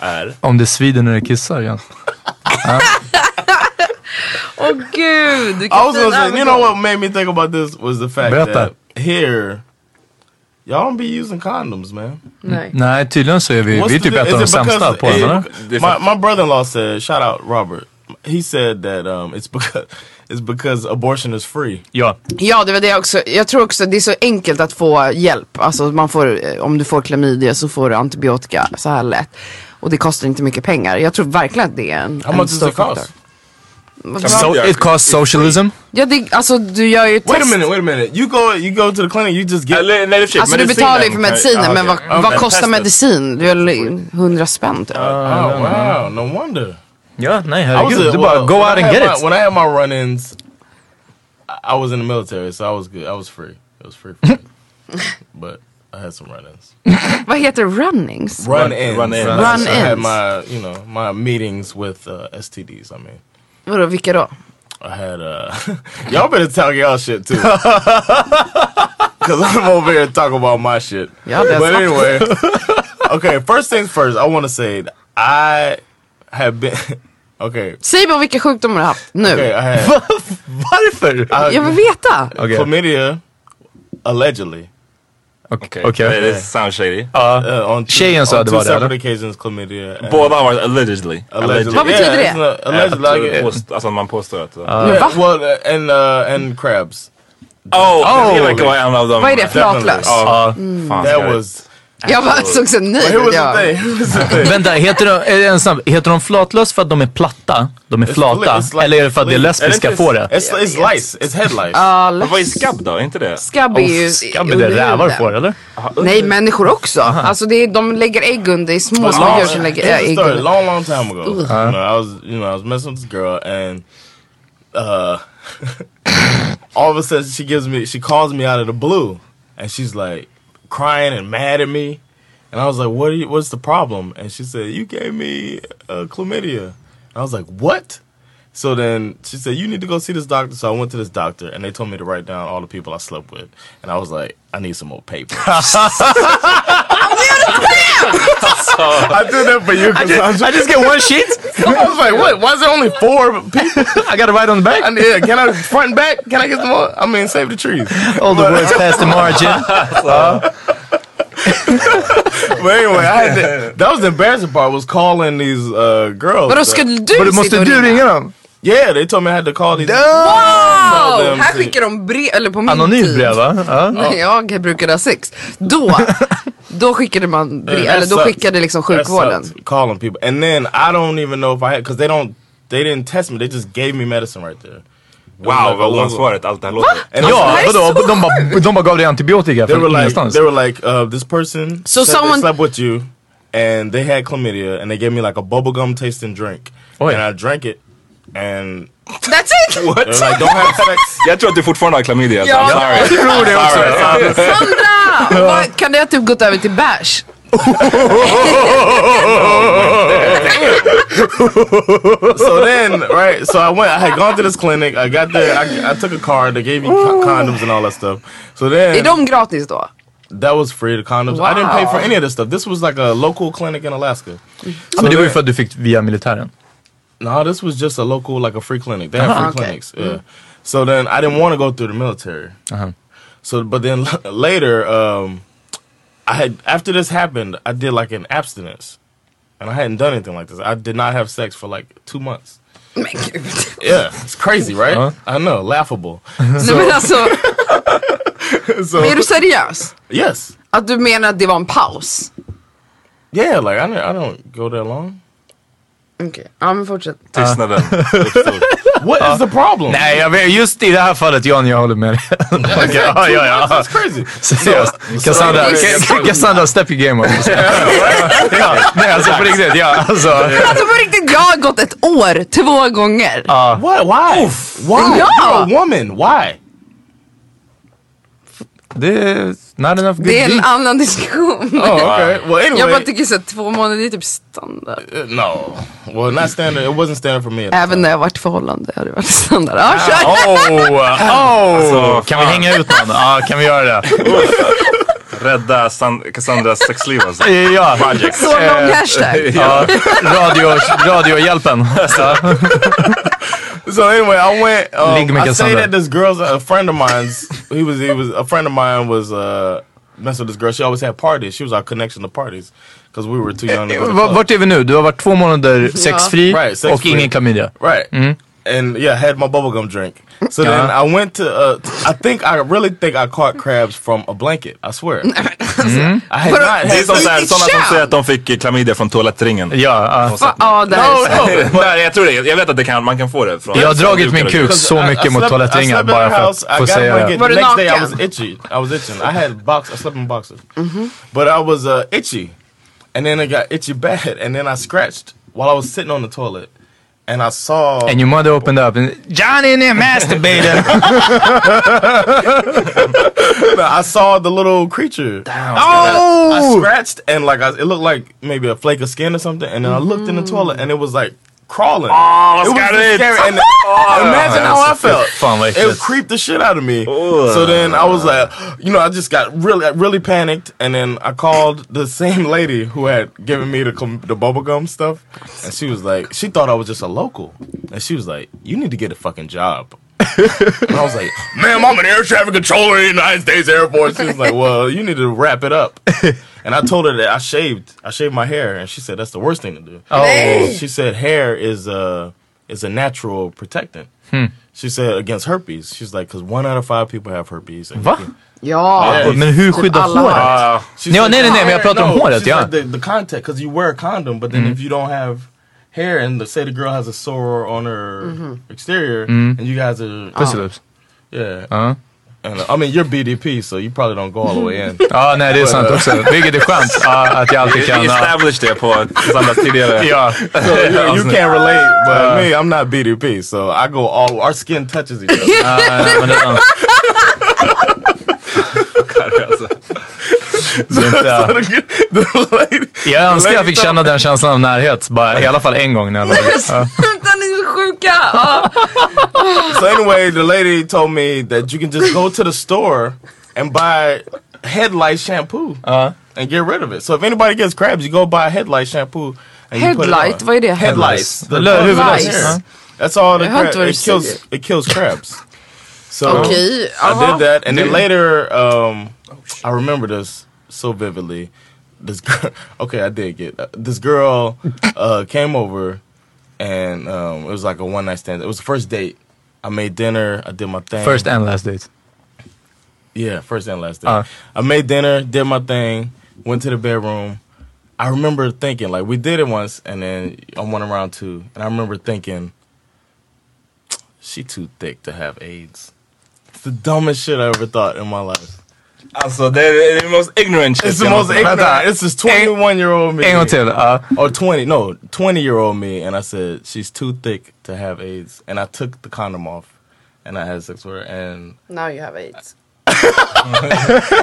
är... om det svider när det kissar John. Åh gud. du I was gonna say, det you know what made me think about this was the fact Berätta. that here, y'all don't be using condoms, man. Nej. Nej, tydligen så är vi, vi är typ ett av de sämsta på den, it eller? bec- My, my brother-in-law said, shout out Robert. He said that um, it's because it's because abortion is free. Ja. Ja, det var det jag också. Jag tror också att det är så enkelt att få hjälp. Alltså man får, eh, om du får klamydia så får du antibiotika så här lätt. Och det kostar inte mycket pengar. Jag tror verkligen att det är en, How en much does stor it cost? faktor. So, it costs socialism. Ja, det, alltså du gör ju Wait a test. minute, wait a minute. You go, you go to the clinic, you just get. Eller, sig, Alltså du betalar ju för medicinen ja, men vad, okej. vad Men kostar medicin? Det är 100 spänn typ. oh wow, no wonder. Ja, nej herregud. Du bara well, go out and get my- it. When I had my run-ins, I- I was in the military, so I was good. I was free. It was free, for me. but I had some run-ins. Vad heter runnings? Run-ins. Run-ins. So I had my, you know, my meetings with uh, STDs. I mean. Vadå, vilka då? I had uh y'all better talk y'all shit too. Cause I'm over here talking about my shit. Yeah, that's but anyway. okay, first things first, I wanna say that I have been okay. Säg bara vilka sjukdomar du har haft nu. Okay, I had Varför? I, Jag vill veta. Okej. chlamydia allegedly. Okej, Okej. det sounds shady. Uh, on two, Tjejen sa det var det, eller? occasions chlamydia. and- Båda har varit allegedly. Allegedly. Vad betyder det? it's not- Allegedly, Att, like, uh, påst- alltså man påstår att... yeah, well, uh, and uh, and crabs. Oh, Oh. det verkar vara en av dem. Vad är det? Flatlös? Ja, fan. That was. Jag bara såg så nöjd ut. Vänta, heter de, en snabb, heter de flatlös för att de är platta? De är It's flata? it's like eller är det för att det är lesbiska får det? It's, it's lice. It's head lice. Ja, Men vad är skabb då? Är inte det? Skabb är ju Skabb är det rävar får eller? Nej, människor också. Alltså det är, de lägger ägg under, det är små, små long- djur som lägger ägg under. Long, long time ago, you know, I was, you know, I was messing with this girl, and uh, all of a sudden she gives me, she calls me out of the blue, and she's like crying and mad at me, and I was like, "What? You, what's the problem?" And she said, "You gave me uh, chlamydia." And I was like, "What?" So then she said, "You need to go see this doctor." So I went to this doctor, and they told me to write down all the people I slept with, and I was like, "I need some more paper." I did that for you, Cassandra. I just get one sheet? I was like, what? Why is there only four people? I gotta write on the back? I, yeah, can I front and back? Can I get some more? I mean, save the trees. All the words past the margin. But anyway, I had to, that was the embarrassing part was calling these uh, girls. Vadå, ska du Men du måste du ringa? dem? Yeah, they told me I had to call these. Wow! Här to- skickar de brev, eller på min Anonymt tid. brev va? Ja. När jag brukade ha sex. Då Då skickade man brev, Yeah, eller då sucks. skickade liksom sjukvården. calling people, and then I don't even know if I had because they don't. They didn't test me. They just gave me medicine right there. Wow, vad oansvarigt allt det här låter. Ja, vadå? De bara, de bara gav dig antibiotika They från were like, they were like, uh, this person So said someone- they slept with you, and they had chlamydia, and they gave me like a bubblegum tasting drink, Oj. and I drank it, and That's it! What? like, don't have sex. Jag tror att du fortfarande har klamydia. alltså. Ja. Sorry. Jag tror det också. Sandra! Vad- Kan det ha typ gått över till bärs? so then, right? So I went. I had gone to this clinic. I got there. I, I took a card. They gave you co- condoms and all that stuff. So then, Är de gratis då? that was free. The condoms. I didn't pay for Wow. any of this stuff. This was like a local clinic in Alaska. Men det var ju för att du fick via militären. No, this was just a local, like a free clinic. They have free Uh-huh. Okay. clinics. Yeah. So then I didn't want to go through the military. Uh-huh. So, but then later, um, I had after this happened, I did like an abstinence, and I hadn't done anything like this. I did not have sex for like two months. Yeah, it's crazy, right? Uh-huh. I know, laughable. Nej men alltså, so är du seriös? yes, Att du menar att det var en paus? yeah, like I I don't go that long. Okej, ja men fortsätt. Tystnaden uppstod. What is the problem? Nej, jag vet, just i det här fallet Jan, jag håller med dig. Ja, ja, ja. That's crazy. Seriöst. Cassandra, Ca- Cassandra, step your game up. ja, nej alltså på riktigt, ja alltså. Alltså på riktigt, jag har gått ett år två gånger. What? Why? Why? Yeah. You're a woman. Why? Det är not enough good Det är en annan diskussion. Oh, okay. Well, anyway. Jag bara tycker så att två månader är typ standard. Uh, No. Well, not standard. It wasn't standard for me. Även när jag varit i förhållande har det varit standard. Ja, kör! Oh, oh. Alltså, kan vi hänga ut någon? Ja, kan vi göra det? Rädda San Cassandras sexliv alltså. Ja. Project. Så lång hashtag. Ja, radio, radiohjälpen. So anyway, I went. Um, I stayed at this girl's. A friend of mine's. He was. He was. A friend of mine was uh, messing with this girl. She always had parties. She was our connection to parties because we were too young to go to. Vart är vi nu? Du har varit två månader sexfri Right, sex och free. ingen klamydia. Right. And yeah, I had my bubblegum drink. So then I went to. Uh, I think I really think I caught crabs from a blanket. I swear. I had But, not uh, Det är had som I- it's sådana som sham. säger att de fick klamydia från toalettringen. Ja, ja. Va? Ja, det här är sant. Nej, jag tror det. Jag vet att det kan, man kan få det från... Jag har dragit min kuk Because så I- I mycket mot slept- I toalettringar slept in bara her för house. att I få got säga blanket. det. Var The du next day I naken? was itchy. I was itching. I had box. I slept in boxers, but I was uh, itchy, and then it got itchy bad, and then I scratched while I was sitting on the toilet, and I saw. And your mother opened up and John in there masturbating. I saw the little creature. oh! I scratched and like I, it looked like maybe a flake of skin or something, and then I looked in the mm. toilet and it was like crawling. Oh, it was got just it. scary. And imagine how I felt. Fan vad It äckligt. creeped the shit out of me. So then I was like, you know, I just got really, really panicked, and then I called the same lady who had given me the com- the bubblegum stuff, and she was like, she thought I was just a local, and she was like, you need to get a fucking job. and I was like, ma'am, I'm an air traffic controller in the United States Air Force. She was like, well, you need to wrap it up. and I told her that I shaved, I shaved my hair, and she said that's the worst thing to do. Oh. She said hair is a is a natural protectant. She said against herpes. She's like, because one out of five people have herpes. And Va? Ja. Uh, yeah. Men hur skyddar håret? She Nej, said- nej, nej, nej, men jag pratar om håret, ja. said The, the contact, because you wear a condom, but then if you don't have hair, and the, say the girl has a sore on her exterior, and you guys are, Pussy lips. yeah. Ja. And, uh, Uh, I mean, you're BDP, so you probably don't go all the way in. Ja, ah, nej det är sant uh, också. Vilket är skönt ja, att jag alltid Vi kan... ja. established det på Cassandras tidigare... Ja. So you, you can't relate, but uh. me, I'm not BDP, so I go all. Our skin touches each other. Ja, men det är är inte- the Jag önskar jag fick känna den känslan av närhet. Bara, I alla fall en gång när jag låg. Vänta, ni är så sjuka. So anyway, the lady told me that you can just go to the store and buy headlight shampoo Ja. and get rid of it. So if anybody gets crabs, you go buy headlight shampoo. And you put it Headlight, vad är det? Headlights. The. Lice. Ja. That's all the crab. It kills. It kills crabs. So Okej, I jaha. did that, and then later, um, I remember this so vividly. This girl, okay, I did get uh, this girl uh, came over, and um, it was like a one night stand. It was the first date. I made dinner. I did my thing. First and last date. yeah, first and last date. Uh. I made dinner, did my thing. went to the bedroom. I remember thinking like we did it once, and then on one around two, and I remember thinking, she too thick to have AIDS. It's the dumbest shit I ever thought in my life. Alltså det är the most ignorant shit. It's the most någonsin- ignorant. It's this 21 year old me. en gång till, ja. Uh. Or 20, no, 20 year old me. And I said, she's too thick to have AIDS. And I took the condom off and I had sex with her. And Now you have AIDS.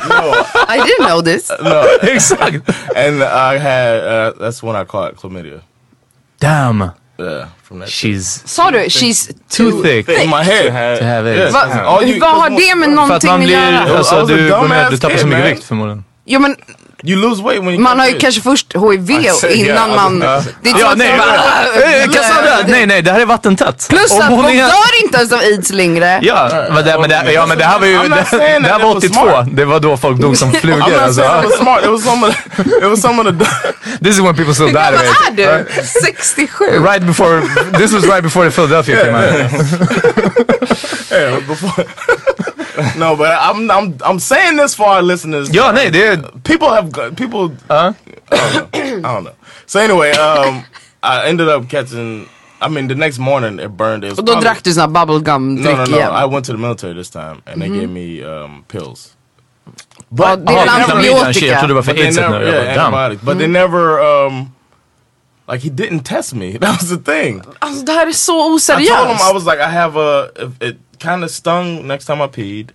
No. I didn't know this. Uh, no, Exakt. and I had, uh, that's when I caught chlamydia. Damn. Yeah, from that. She's Sa du she's too thick. In my head. to have Yeah. AIDS. Va, All you- vad har det med någonting att blir, göra? alltså du, du tappar så mycket vikt förmodligen. Jo men You lose weight when you man har ju kanske först HIV innan man... Det är Ja, nej, bara, eh, Cassandra, nej nej det här är vattentätt. Plus att hon är- dör inte ens av aids längre. Ja, men det, men det, ja, men det här var ju, det, här var it was 82. smart. Det var då folk dog som I'm flugor. not saying it Alltså. was smart. It was some of the, it was some of the, This is when people still Hur died of gammal är it. du? 67? Right before, this was right before the Philadelphia came out. yeah, before. no, but I'm, I'm, I'm saying this for our listeners. Ja, nej, det är... people have gu- people. Ja. I don't know. I don't know. So anyway, um, I ended up catching. I mean, the next morning it burned. It was Och då probably- drack du sån här bubblegum No, no, no. igen. I went to the military this time, and they gave me um, pills. Ja, det är väl Jaha, antibiotika. Jag trodde det var för But they never, nu. Yeah, bara, damn. antibiotics. But they never, um, like he didn't test me. That was the thing. Alltså det här är så I told him. I was like, I have a. It, it kind of stung next time I peed,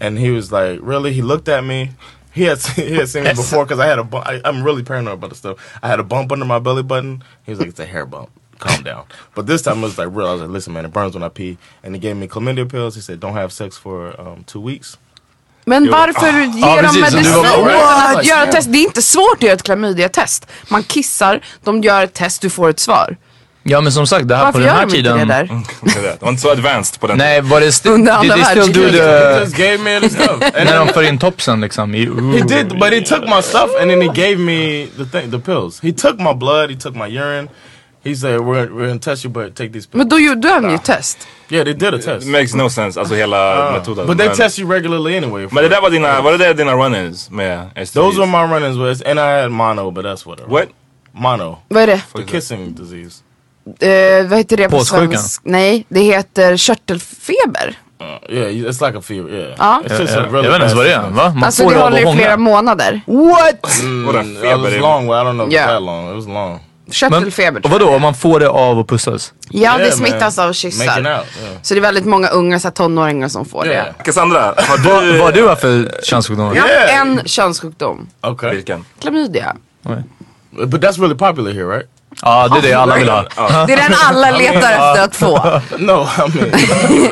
and he was like, really? He looked at me. He had he had seen me before because I had a bu- I, I'm really paranoid about this stuff. I had a bump under my belly button. He was like, it's a hair bump. Calm down. But this time it was like real. I was like, listen, man, it burns when I pee. And he gave me chlamydia pills. He said, don't have sex for um, two weeks. Men varför Ja, ger de precis. medicin Du var bara, utan att what? göra ett test? Det är inte svårt att göra ett klamydia-test. Man kissar, de gör ett test, du får ett svar. Ja men som sagt, det här Varför på den gör här de inte tiden. det där? Det var inte så advanced på den Nej, var det st- Under andra still världskriget. He the... just gave me the stuff. And När de för in topsen liksom. I, he did, but he took my stuff and then he gave me the thing, the pills. He took my blood. He took my urine. He said, we're, we're gonna test you, but take these pills. Men då gjorde han ju ett test. Yeah, they did a test. It makes no sense, alltså hela metoden. But they Men- test you regularly anyway. Men det där var dina, var det där dina run-ins med STDs? Those were my run-ins with, and I had mono, but that's whatever. What? Mono, Vad är det? the kissing disease. Eh, vad heter det på Påssjukan? svensk? Nej, det heter körtelfeber. Uh, yeah, it's like a fever. Yeah, Ja. it's just jag, vet inte ens vad det är. Va? Man Alltså får det det håller i flera månader. What? Mm, What a it fever was it- long. Well, I don't know Yeah. it's that long. It was long. Körtelfeber. Och vadå, om man får det av att pussas? Ja, det Yeah, smittas man. av kyssar. out. Yeah. Så det är väldigt många unga så här, tonåringar som får Yeah. det. Cassandra, har Vad du... vad har du haft för könssjukdomar? Jag har en könssjukdom. Okay, Vilken? Klamydia. but that's really popular here, right? Ja, det är det alla vill ha. Det är den alla letar efter att få. No,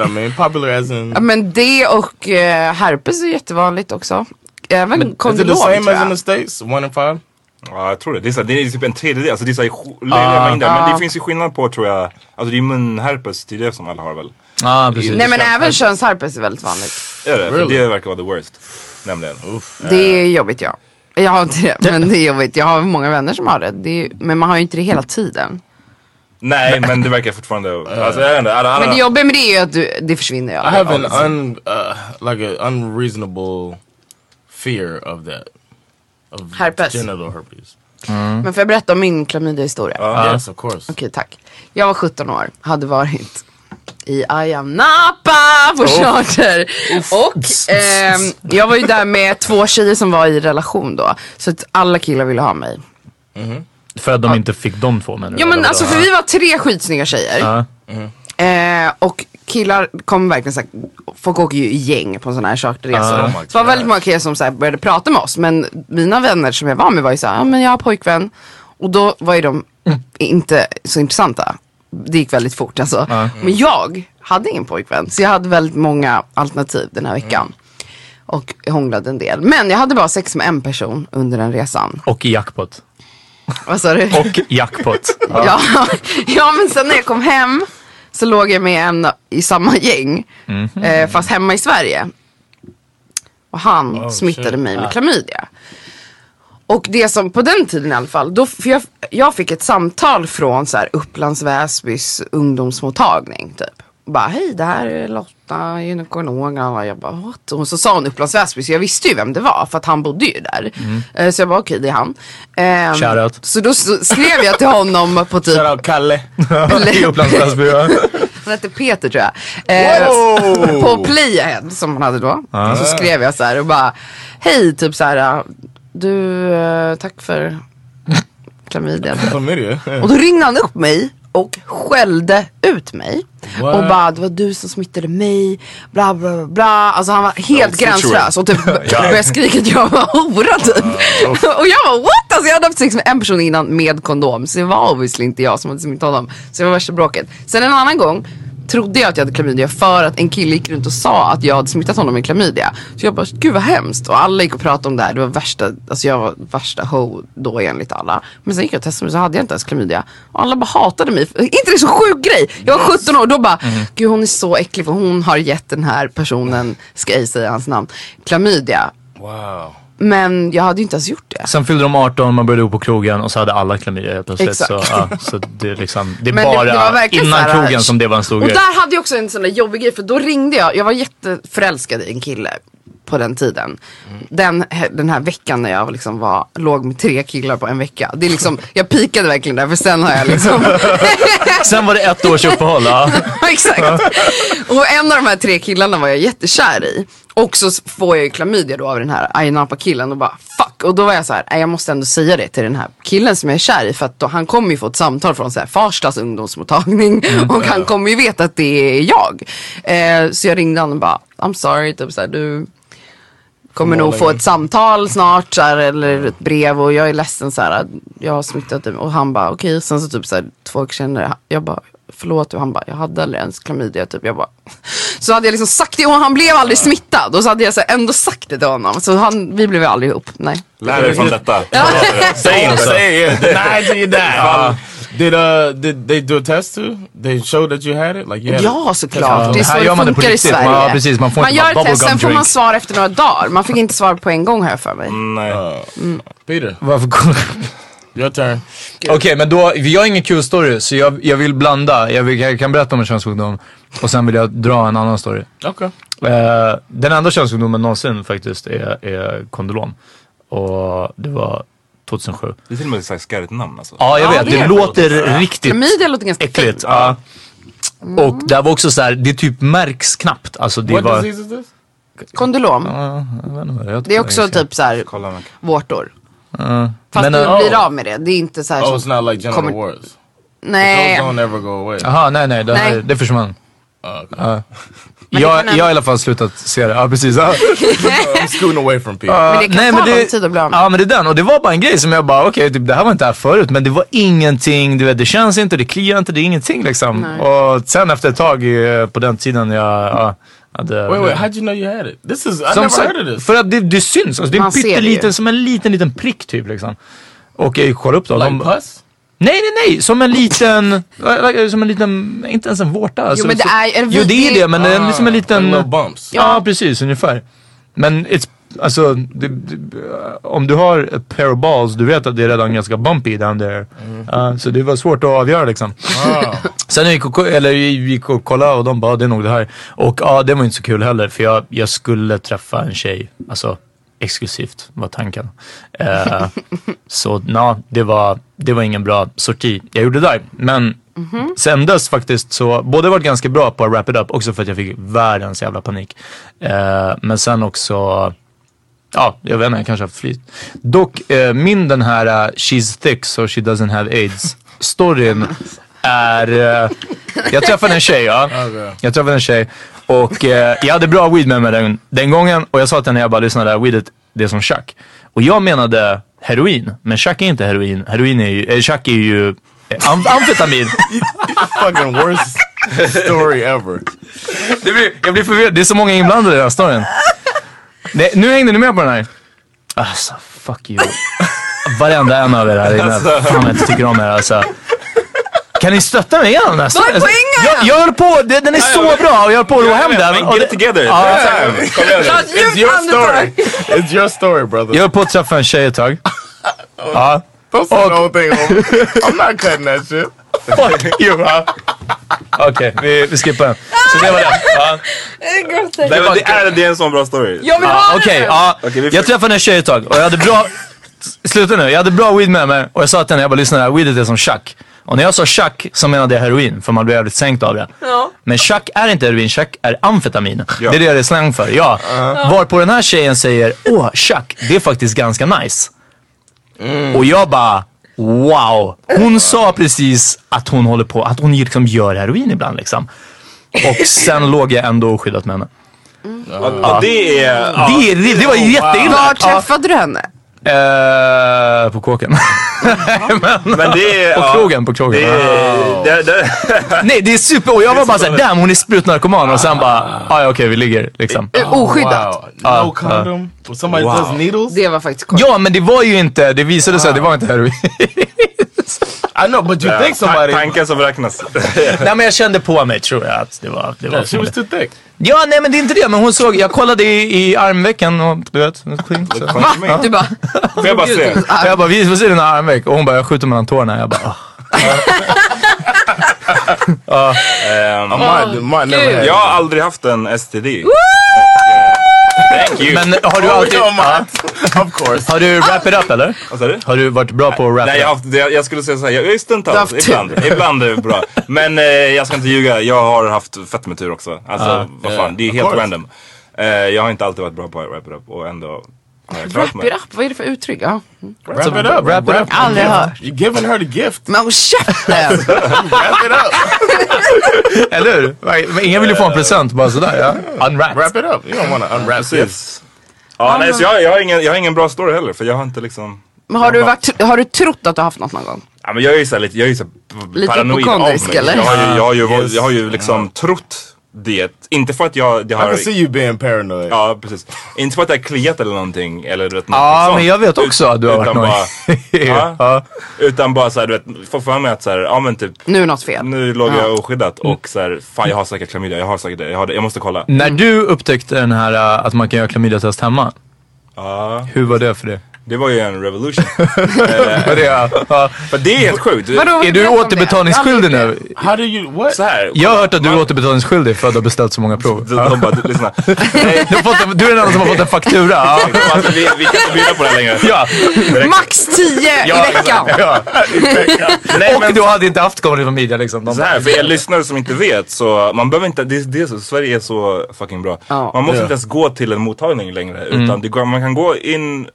I mean, I popular as in. Ja, Men det och eh, herpes är jättevanligt också. Även Is it kondylom the tror same as in the jag. states? One in five. Ja, jag tror det. Det är, så, det är typ en tredjedel. Alltså det är så löjliga mängder. Men det finns ju skillnad på tror jag. Alltså det är munherpes till det som alla har väl? Ja, precis. Nej men även könsherpes är väldigt vanligt. Är det? För Really? det verkar vara the worst. Nämligen. Det är jobbigt ja. Jag har inte det, men det är jobbigt. Jag har många vänner som har det. det är, men man har ju inte det hela tiden. Nej, men det verkar fortfarande... Alltså jag vet inte. Alla, alla, Men det jobbiga med det är ju att du, det försvinner ju I have an un uh, like an unreasonable fear of that. Of Herpes. Genital herpes. Men får jag berätta om min klamydia-historia? Yes, of course. Okej, tack. Jag var 17 år, hade varit i Ayam Napa på charter. Och ehm, jag var ju där med två tjejer som var i relation då. Så att alla killar ville ha mig. För att de inte fick de två menar du? Ja men alltså för vi var tre skitsnygga tjejer. Ja. Eh, och killar kom verkligen såhär, folk åker ju i gäng på sådana här charterresor. Ah. så det var väldigt många killar som så här, började prata med oss. Men mina vänner som jag var med var ju såhär, ja men jag har pojkvän. Och då var ju de inte så intressanta. Det gick väldigt fort alltså. Men jag hade ingen pojkvän. Så jag hade väldigt många alternativ den här veckan. Och hånglade en del. Men jag hade bara sex med en person under den resan. Och jackpot. Vad sa du? Och jackpot. Ja, ja men sen när jag kom hem så låg jag med en i samma gäng. Eh, fast hemma i Sverige. Och han Oh, smittade shit. mig med klamydia. Och det som på den tiden i alla fall. Då, för jag, jag fick ett samtal från så här Upplands Väsbys ungdomsmottagning typ. bara, hej det här är Lotta, gynekolog. Och jag bara, what? Och så sa hon Upplands Väsby, så jag visste ju vem det var för att han bodde ju där. Eh, Så jag bara, okej det är han. Ehm, Shoutout. Så då skrev jag till honom på typ, Shoutout Kalle. I Upplands Väsby. ja. han hette Peter tror jag. Eh, Wow! på Playahead som han hade då. Så skrev jag så här och bara, hej typ så här, du, eh, tack för klamydia. Chlamydia. Och då ringde han upp mig och skällde ut mig. What? Och bara, det var du som smittade mig, bla bla bla. Alltså han var helt Ja, gränslös och typ började skrika att jag var hora typ. och jag var what? Alltså jag hade haft sex med en person innan med kondom. Så det var obviously inte jag som hade smittat honom. Så det var värsta bråket. Sen en annan gång trodde jag att jag hade klamydia för att en kille gick runt och sa att jag hade smittat honom med klamydia. Så jag bara, gud vad hemskt. Och alla gick och pratade om det här. Det var värsta, alltså jag var värsta ho då enligt alla. Men sen gick jag och testade mig så hade jag inte ens klamydia. Och alla bara hatade mig. Inte det så sjuk grej? Jag var 17 år och då bara, gud hon är så äcklig för hon har gett den här personen, ska jag säga hans namn, klamydia. Wow. Men jag hade ju inte ens gjort det. Sen fyllde de 18, man började gå på krogen och så hade alla klamydia helt plötsligt. Exakt. Så, ja, så det, är liksom, det är det- bara det verkligen innan så här- krogen som det var en stor Och grej. där hade jag också en sån där jobbig grej för då ringde jag, jag var jätteförälskad i en kille på den tiden. Den, den här veckan när jag liksom var, låg med tre killar på en vecka. Det är liksom, jag pikade verkligen där för sen har jag liksom Sen var det ett års uppehåll. Ja. Exakt. Och en av de här tre killarna var jag jättekär i. Och så får jag ju klamydia då av den här Ayia Napa killen och bara fuck. Och då var jag så här, jag måste ändå säga det till den här killen som jag är kär i. För att då, han kommer ju få ett samtal från så här, Farstas ungdomsmottagning. Och han kommer ju veta att det är jag. Eh, så jag ringde honom och bara, I'm sorry, typ så här, du kommer nog få ett samtal snart så här, eller ett brev och jag är ledsen så här, jag har smittat dig. Och han bara okej, sen så typ så här, två veckor senare, jag bara förlåt och han bara jag hade aldrig ens klamydia typ. Jag bara, så hade jag liksom sagt det och han blev aldrig smittad och så hade jag så här, ändå sagt det till honom. Så han, vi blev aldrig ihop, nej. Lär dig från detta. Säg inte. Säg. Deny till your dad. Uh, Did uh did they do a test too? They showed that you had it? Like you had Ja såklart, det är så Här det gör man det på funkar i riktigt. Sverige. Ja, precis. Man får inte gör ett test, sen får man svar efter några dagar. Man fick inte svar på en gång jag för mig. Nej. Uh, Peter, Varför your turn. Okej, men då, jag har ingen kul story så jag, jag vill blanda. Jag, vill, jag kan berätta om en könssjukdom och sen vill jag dra en annan story. Okay. Eh, den enda könssjukdomen någonsin faktiskt är, är kondylom. Och det var 2007. Det är till och med ett skarrigt namn alltså. Ja, jag Ja, vet. det Det, är låter riktigt Klamydia låter ganska äckligt. Ja. Och det var också så här, det typ märks knappt. Alltså det What var... disease is this? Kondylom. Ja, Det är också typ så här vårtor. Ja. Fast Men, du blir av med det. Det är inte så här Oh, som- it's not like genital kommer- warts. Those Nej. don't ever go away. Jaha, nej nej, det, Nej. det försvann. Oh, okay. Ja. det Jag, jag har i alla fall slutat se det. Ja, precis. I'm scooting away from Peter. Men det kan ta lång tid att bli av med. Ja men det är den och det var bara en grej som jag bara okej typ, det här var inte här förut men det var ingenting, du vet det känns inte, det kliar inte, det är ingenting liksom. Nej. Och sen efter ett tag eh, på den tiden jag ja, hade... Wait, wait. How'd you know you had it? This is I Som never sagt, heard of this. För att det, det syns, alltså, det är det pytteliten, som en liten liten prick typ liksom. Och jag kollade upp då. Like de, pus? Nej nej nej, som en liten, som en liten, inte ens en vårta. Alltså, men det är- är det- Jo det är det- men det är som en liten... Bumps. Ja, precis, ungefär. Men it's, alltså, det, det, om du har ett pair of balls, du vet att det är redan ganska bumpy down there. Ja, så det var svårt att avgöra liksom. Wow. Sen jag gick och, eller jag gick och kollade och de bara, det är nog det här. Och ja, det var inte så kul heller för jag, jag skulle träffa en tjej. Alltså exklusivt var tanken. Eh, så na, det, var, det var ingen bra sorti jag gjorde där. Men sen dess faktiskt så, både varit ganska bra på att wrap it up, också för att jag fick världens jävla panik. Eh, men sen också Ja, jag vet inte, jag kanske har flyt. Dock, eh, min den här uh, She's thick so she doesn't have aids storyn är... eh, jag träffade en tjej, ja. Okay. Jag träffade en tjej och eh, jag hade bra weed med mig den, den gången och jag sa till henne, jag bara lyssna det här weedet, det är som chack. Och jag menade heroin, men chack är inte heroin. Heroin är ju, eh, chack är ju am amfetamin. Fucking worst story ever. Det blir, jag blir förvirrad, det är så många inblandade i den här storyn. Nej, nu hängde ni med på den här. Alltså, fuck you. Varenda en av er här inne. Fan jag inte tycker om er alltså. Kan ni stötta mig igenom den här storyn? Vad är poängen? Jag, jag höll på, den, den är så bra och jag höll på att ro hem den. Men Och get det- it together. Ja. Kom igen nu. It's your story. It's your story, brother. Jag höll på att träffa en tjej ett tag. Ja. Post the whole thing. I'm not cutting that shit. Fuck you. Okej, vi, vi skippar den. Så det var det. Ja. Nej, men det, är, det är en sån bra story. Jag vill ha Ja, den! Okej, ja. Okej, vi får- Jag träffade en tjej ett tag och jag hade bra... Sluta nu. Jag hade bra weed med mig och jag sa till henne, jag bara lyssna här, weedet är som chack. Och när jag sa chack så menade jag heroin för man blir jävligt sänkt av det. Ja. Men chack är inte heroin, chack är amfetamin. Ja. Det är det det är slang för, ja. Varpå den här tjejen säger, åh chack, det är faktiskt ganska nice. Och jag bara, wow. Hon sa precis att hon håller på, att hon liksom gör heroin ibland liksom. Och sen låg jag ändå oskyddat med henne. Och, och det är... Ja. Det, det, det var jätteilla. Var träffade du henne? Eh, på kåken. men, Men det är... på ja, krogen, på krogen. Det är, det, det, Nej det är super, och jag var bara såhär damn hon är sprutnarkoman och sen bara, ah, ja okej vi ligger liksom. Eh, Oskyddat? Wow. Ja, No condom? Somebody Wow. does needles? Det var faktiskt coolt. Ja men det var ju inte, det visade sig att det var inte heroin. I know, but you think somebody... Tanken som räknas. nej men jag kände på mig tror jag att det var, det var Yeah, she was too thick. Ja nej men det är inte det, men hon såg, jag kollade i, i armvecken och du vet, clean. Så. Va? Du bara... Får jag bara se? Jag bara, vi får se dina armveck och hon bara, jag skjuter mellan tårna. Jag bara, might, might never gud. have. jag har aldrig haft en STD. Eh, thank you. Men har du Oh, alltid, of course. har du wrap it up eller? Vad sa du? Har du varit bra på att wrap Nej, it up? haft, jag, jag skulle säga såhär, jag är stundtals, ibland. Ibland är det bra. Men eh, jag ska inte ljuga, jag har haft fett med tur också. Alltså vad fan, det är of helt course. random. Eh, jag har inte alltid varit bra på att wrap it up och ändå Wrap it up, vad är det för uttryck? Ja. Wrap it up. wrap it up. the Aldrig gift. hört. You're giving her the gift. Men håll käften! Wrap it up. Eller hur? Men ingen vill ju få en present bara sådär ja. Unwrapped. Wrap it up. You don't want to unwrap gifts. Precis. Ja, nej, så jag, jag, har ingen, jag har ingen bra story heller för jag har inte liksom Men har du, varit, har du trott att du har haft något någon gång? Ja, men jag är ju såhär lite, jag är ju så Lite paranoid av hypokondrisk, mig. eller? Jag har ju, jag har ju, jag har ju liksom trott det. Inte för att jag, jag I har... can see you being paranoid. Ja, precis. Inte för att jag har kliat eller någonting. Eller du vet, något Ja, sånt. men jag vet också att du har varit utan nojig. bara, ja, Ja. Utan bara såhär, du vet, få för mig att såhär, ja men typ Nu är något fel. nu låg Ja. jag oskyddat och såhär, fan jag har säkert klamydia, jag har säkert det, jag, har det, jag måste kolla. När du upptäckte den här äh, att man kan göra klamydiatest hemma. Ja, Hur var det för dig? Det var ju en revolution. Var det, ja. Ja. det är helt sjukt. Vadå? Är du återbetalningsskyldig nu? How do you, what? Så här, Jag har hört att du är återbetalningsskyldig för att du har beställt så många prov. De, de bara, lyssna. Nej, Du, har fått en, du är den enda som har fått en faktura. Ja. alltså, vi, vi kan inte bjuda på det här längre. Ja. Max 10 i veckan! ja. Nej, Och men- du hade inte haft comedy media liksom. De Så här, för er lyssnare som inte vet så man behöver inte, det, det är så, Sverige är så fucking bra. Ja. man måste Ja. inte ens gå till en mottagning längre utan det går, man kan gå in eh,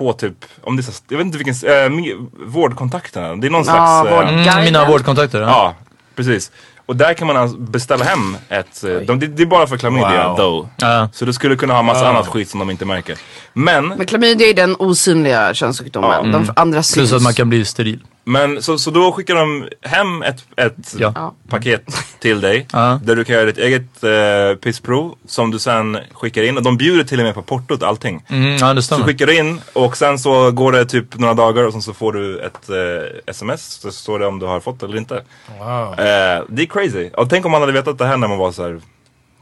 på typ, om det är så, jag vet inte vilken, äh, vårdkontakterna. Det är någon Ja, slags... vård- Guiden. mina vårdkontakter. Ja. Ja, precis. Och där kan man alltså beställa hem ett, eh, de, det, det är bara för klamydia Wow. though. Ja. Så du skulle kunna ha massa annat skit som de inte märker. Men, Men klamydia är den osynliga könssjukdomen. De andra syns. Plus att man kan bli steril. Men så, så då skickar de hem ett, ett Ja. paket till dig. Ja. Där du kan göra ditt eget eh, pissprov som du sen skickar in. Och de bjuder till och med på portot allting. Mm, ja, det Så stämmer. skickar du in och sen så går det typ några dagar och sen så får du ett eh, sms. Så står det om du har fått eller inte. Wow. Eh, det är crazy. Och tänk om man hade vetat det här när man var så här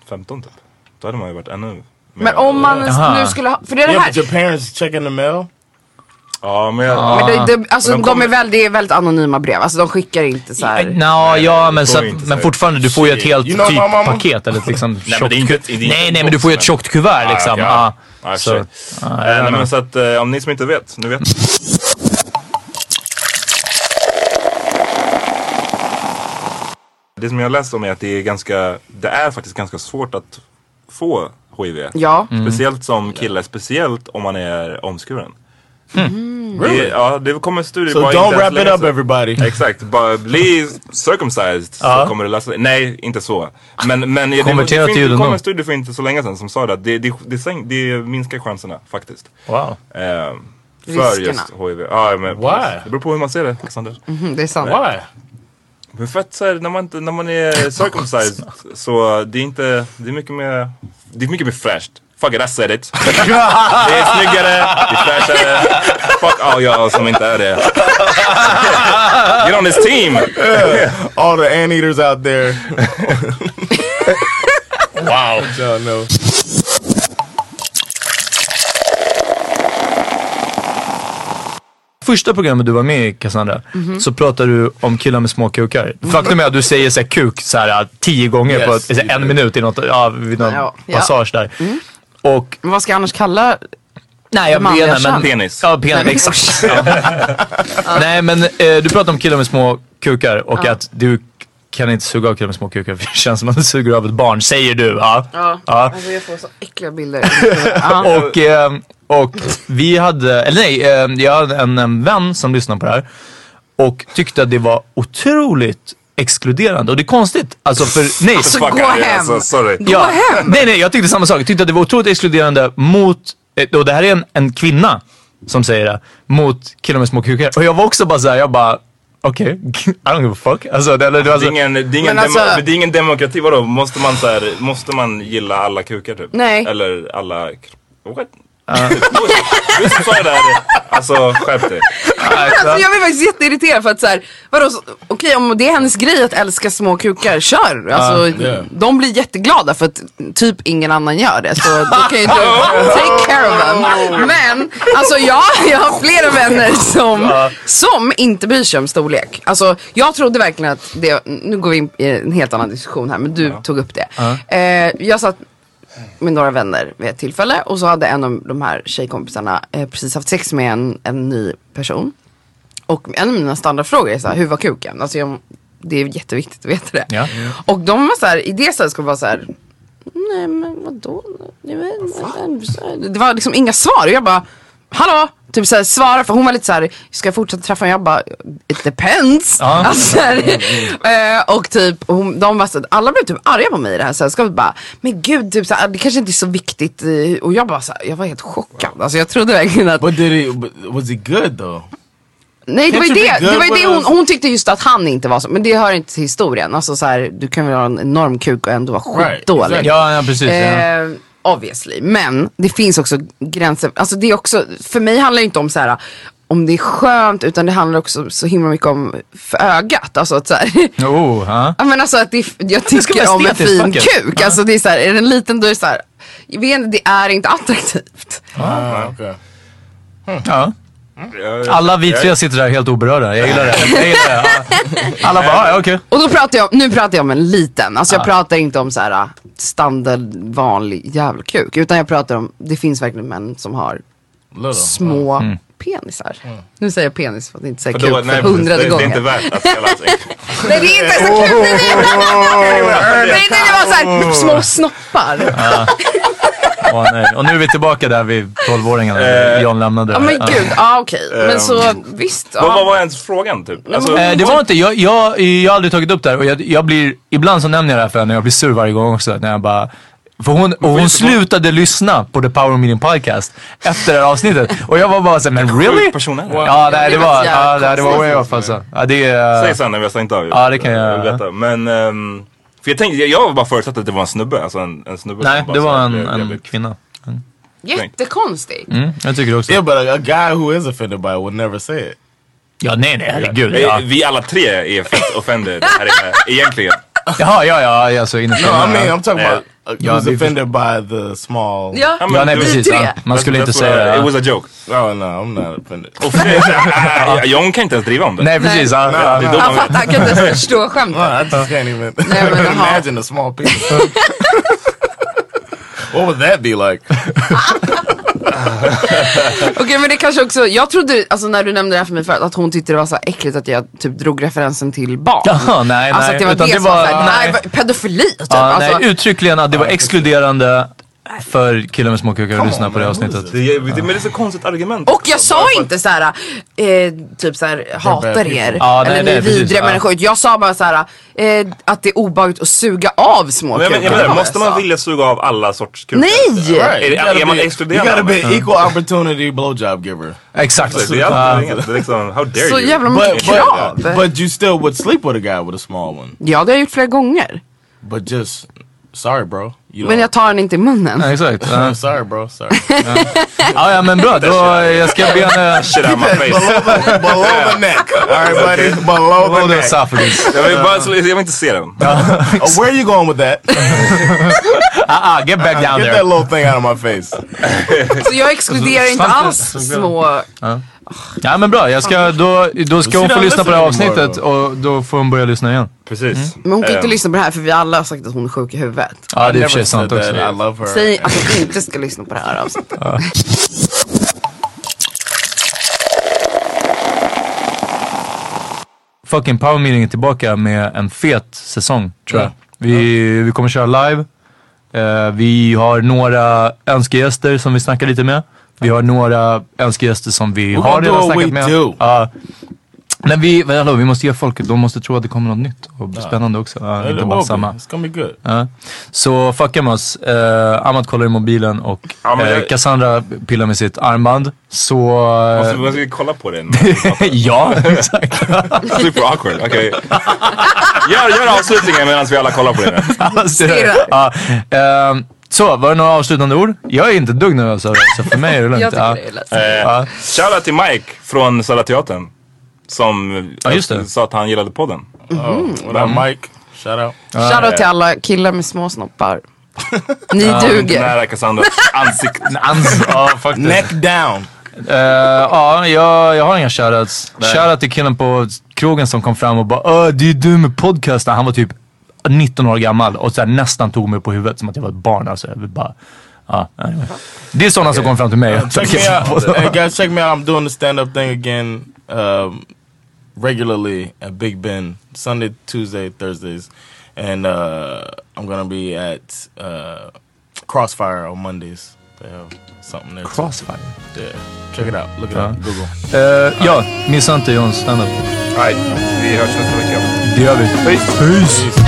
15 typ. Då hade man ju varit ännu mer. Men om man nu skulle ha, för det är det Yeah, but your här. parents checking the mail? Ja men, jag, Men det, det, alltså, Men de de, kommer- är väl, det är väldigt anonyma brev. Alltså de skickar inte så här. Nå, ja men, så att, men fortinte, du får ju ett helt You know typ my mama? paket eller liksom Nej, men tjockt inte- Nej nej men du får ju ett tjockt kuvert Ah, liksom. Ja. ja. Ja, Så, ja, Eh, nej, men så att eh, om ni som inte vet, nu vet Det som jag läst om är att det är ganska, det är faktiskt ganska svårt att få HIV. Ja. Speciellt som kille, speciellt om man är omskuren. Mm. Det, ja, det kommer studier So bara don't wrap it up everybody. Exakt, bara bli circumcised Ja. så kommer det lösa sig. Nej, inte så. Men, men det, Konvertera det, det, det kom en studie för inte så länge sedan som sa det att det, det, det, minskar chanserna faktiskt. Wow. Eh, för Riskerna. just HIV. Ja, men, Why? Det beror på hur man ser det, Alexander. Mhm, det är sant. Why? Men för att så här, när, man, inte- när man är circumcised så det är inte, det är mycket mer, det är mycket mer fräscht. Fuck it, I said it. det är snyggare, det är fräschare. Fuck all y'all som inte är det. Get on this team! All the anteaters out there. wow. Y'all know. första programmet du var med i Cassandra Mhm. så pratade du om killar med små kukar. Faktum är att du säger så här, kuk så här, tio gånger på Yes, så här, en minut i något, ja, vid någon Ja, ja. passage där. Och Men vad ska jag annars kalla Nej jag manliga inte, men... Penis. Ja, penis. Exakt. Ja. Nej men eh, du pratar om killar med små kukar och Ja. att du kan inte suga av killar med små kukar för det känns som att du suger av ett barn, säger du. Ja. Ja, Ja. Alltså, jag får så äckliga bilder. Och, eh, och vi hade, eller nej, eh, jag hade en, en vän som lyssnade på det här och tyckte att det var otroligt exkluderande. Och det är konstigt. Alltså för, nej. Alltså, gå hem. Alltså, sorry. Gå hem. Nej, nej, jag tyckte samma sak. Jag tyckte att det var otroligt exkluderande mot, eh, och det här är en, en kvinna som säger det, mot killar med små kukar. Och jag var också bara såhär, jag bara, okej, I don't give a fuck. Alltså, det, eller, det, är ingen, det är ingen, alltså- demo, det är ingen demokrati, vadå? Måste man, så här, måste man gilla alla kukar typ? Nej. Eller alla... What? Du som sa det där, alltså skärp dig. Alltså, jag blir faktiskt jätteirriterad för att såhär, vadå, så- okej om det är hennes grej att älska små kukar, kör! Alltså, yeah. De blir jätteglada för att typ ingen annan gör det. Så då kan ju du take care of them. Men alltså jag, jag har flera vänner som, som inte bryr sig om storlek. Alltså jag trodde verkligen att det, nu går vi in i en helt annan diskussion här men du tog upp det. Eh, jag satt med några vänner vid ett tillfälle och så hade en av de här tjejkompisarna eh, precis haft sex med en, en ny person. Och en av mina standardfrågor är så här, hur var kuken? Alltså jag, det är jätteviktigt att veta det. Ja. Och de var så här, i det sällskapet var så här, nej men vadå? Nej, men- Det var liksom inga svar och jag bara, hallå? Typ såhär svara för hon var lite såhär, ska jag fortsätta träffa honom? Jag bara, it depends. Ja. Alltså, så här, eh, och typ, hon, de var så, alla blev typ arga på mig i det här sällskapet. Bara, men gud, typ, såhär, det kanske inte är så viktigt. eh, Och jag bara, såhär, jag var helt chockad. Alltså jag trodde verkligen att But did? But was he good though? Nej det var ju det, det, var ju det hon, hon tyckte just att han inte var så, men det hör inte till historien. Alltså så här, du kan väl ha en enorm kuk och ändå vara Right, skitdålig. exactly. ja, ja, precis. Ja. Obviously, men det finns också gränser. Alltså det är också, för mig handlar det inte om så här om det är skönt utan det handlar också så himla mycket om för ögat. Alltså att så här, Oh, ja. Ja men alltså att det, jag tycker om en fin vackert. kuk. Alltså det är så här, är den liten då är det så här, jag vet inte, det är inte attraktivt. Ah, okay. ja. Jag- Alla vi tre sitter där helt oberörda. Jag gillar det. Jag gillar det. Ja. Alla bara, "Ah, ja, okej. Och då pratar jag, nu pratar jag om en liten. Alltså jag pratar inte om så här äh, standard vanlig jävelkuk. Utan jag pratar om, det finns verkligen män som har Little. små Mm. penisar. Nu säger jag penis för att inte säga kuk för nej, precis, det, hundrade det är gången. inte värt att spela. Alltså. Nej det är inte så kul! Nej det var så här, små snoppar. Åh, nej. Och nu är vi tillbaka där vid 12-åringarna. Eh, John lämnade. Ja men gud, ja okej. Men så visst. Vad, vad var ens frågan typ? Alltså, Eh, det var inte, jag, jag, jag har aldrig tagit upp det här och jag, jag blir, ibland så nämner jag det här för henne och jag blir sur varje gång också när jag bara för hon, och hon slutade lyssna på The Power Meeting Podcast efter det här avsnittet. Och jag var bara såhär, men really? Det. Ja, nej, det var ja, nej, det var way off alltså. Ja, det är... Säg sen när vi har stängt av. Ja, det kan jag veta. Men, ehm, för jag tänkte, jag, var bara förutsatt att det var en snubbe. Alltså en, en snubbe Nej, det var en, blev en kvinna. Jättekonstigt. Mm, jag tycker det också. Yeah, but a, a guy who is offended by it would never say it. Ja, nej, nej, herregud. Vi- Ja. Vi alla tre är fett offended här inne, egentligen. Jaha, ja, ja, alltså innerst No, I inne, mean ja. I'm talking Yeah. about uh, who's we- offended by the small. Ja, Ja, men Ja, nej du- precis. Ja. Man skulle inte säga. It was a joke. Oh no, I'm not offended. John kan inte ens driva om det. Nej, precis. Han fattar, han kan inte ens förstå No, skämtet. I can't even Nej, men jaha. imagine a small penis. what would that be like? Okej men det kanske också, jag trodde, alltså när du nämnde det här för mig förut, att hon tyckte det var så äckligt att jag typ drog referensen till barn. Jaha, nej, Alltså nej. att det var det, det som var, var- såhär, nej. nej. pedofili typ. Ja, alltså, nej, uttryckligen att det var exkluderande för killar med små kukar att lyssna på det avsnittet. Det är, det, men det är så konstigt argument. och jag sa inte såhär, eh, typ såhär, hatar er. Ja, nej, eller ni är vidriga människor. Jag sa bara såhär, eh, att det är obehagligt att suga av små Men jag, men, jag kukar. menar, måste man sa. vilja suga av alla sorts kukar? Nej! Right. Är, You gotta är man be- exkluderande? You gotta be det? equal opportunity blowjob giver. Exakt. Det är Ja. alltid är liksom, how dare Så you? jävla But, mycket krav. but, but you still would sleep with a guy with a small one. Ja det har jag gjort flera gånger. But just sorry, bro. You Men jag tar den inte i munnen. Ja, exakt. I'm sorry, bro. Sorry. Ja, ja, men bra. Då, jag ska be henne... Shit out my face. below, below the neck. All right, buddy. Below Below the the neck. esophagus. Jag vill, bara, jag vill inte se den. Oh, where are you going with that? Ah, ah, get back down Get there. that little thing out of my face. Så jag exkluderar inte alls små, Ja men bra, jag ska, då, då ska hon få lyssna på det här avsnittet och då får hon börja lyssna igen. Precis. Men hon kan inte Ehm, lyssna på det här för vi alla har sagt att hon är sjuk i huvudet. Ja det är i och för sig sant också. Säg att hon inte ska lyssna på det här avsnittet. Fucking Power Meeting är tillbaka med en fet säsong tror jag. Vi, vi kommer köra live. Eh, vi har några önskegäster som vi snackar lite med. Vi har några önskegäster som vi We're har redan snackat med. Ja. men vi, hallå, vi måste ge folk, de måste tro att det kommer något nytt och spännande också. Ja, It inte bara samma. It's gonna be good. Ja. Så fucka med oss. Uh, Amat kollar i mobilen och Ja, eh, jag- Cassandra pillar med sitt armband. Så... Måste, eh, måste vi kolla på det? ja, exakt. Super awkward. Okej. Gör, gör avslutningen medan vi alla kollar på det nu. Alltså, ja. Så, var det några avslutande ord? Jag är inte dugg nervös över det, så för mig är det lugnt. Jag tycker ja. det är lätt. Eh, Ja. Shoutout till Mike från Södra Teatern. Som Ja, just det. sa att han gillade podden. Oh, what up Mike? Shout out. Shoutout till alla killar med små snoppar. Ni Inte duger. nära Cassandras ansikte. Ans- ja, faktiskt. Neck down. Eh, ja, jag, jag har inga shoutouts. Shoutout till killen på krogen som kom fram och bara Åh, det är du med podcasten. Han var typ 19 år gammal och så här, nästan tog mig på huvudet som att jag var ett barn. Alltså, jag vill bara, ja, anyway. Det är sådana som kommer fram till mig. check me out. hey guys, check me out. I'm doing the stand up thing again um, regularly at Big Ben, Sunday, Tuesday, Thursdays, and uh, I'm gonna be at uh, Crossfire on Mondays. They have something there. too. Crossfire? Yeah, check it out. Look it Ja. up. Google. Eh, ja, missa inte Johns standup. Nej, vi hörs nästa vecka. Det gör vi. Peace. Hey,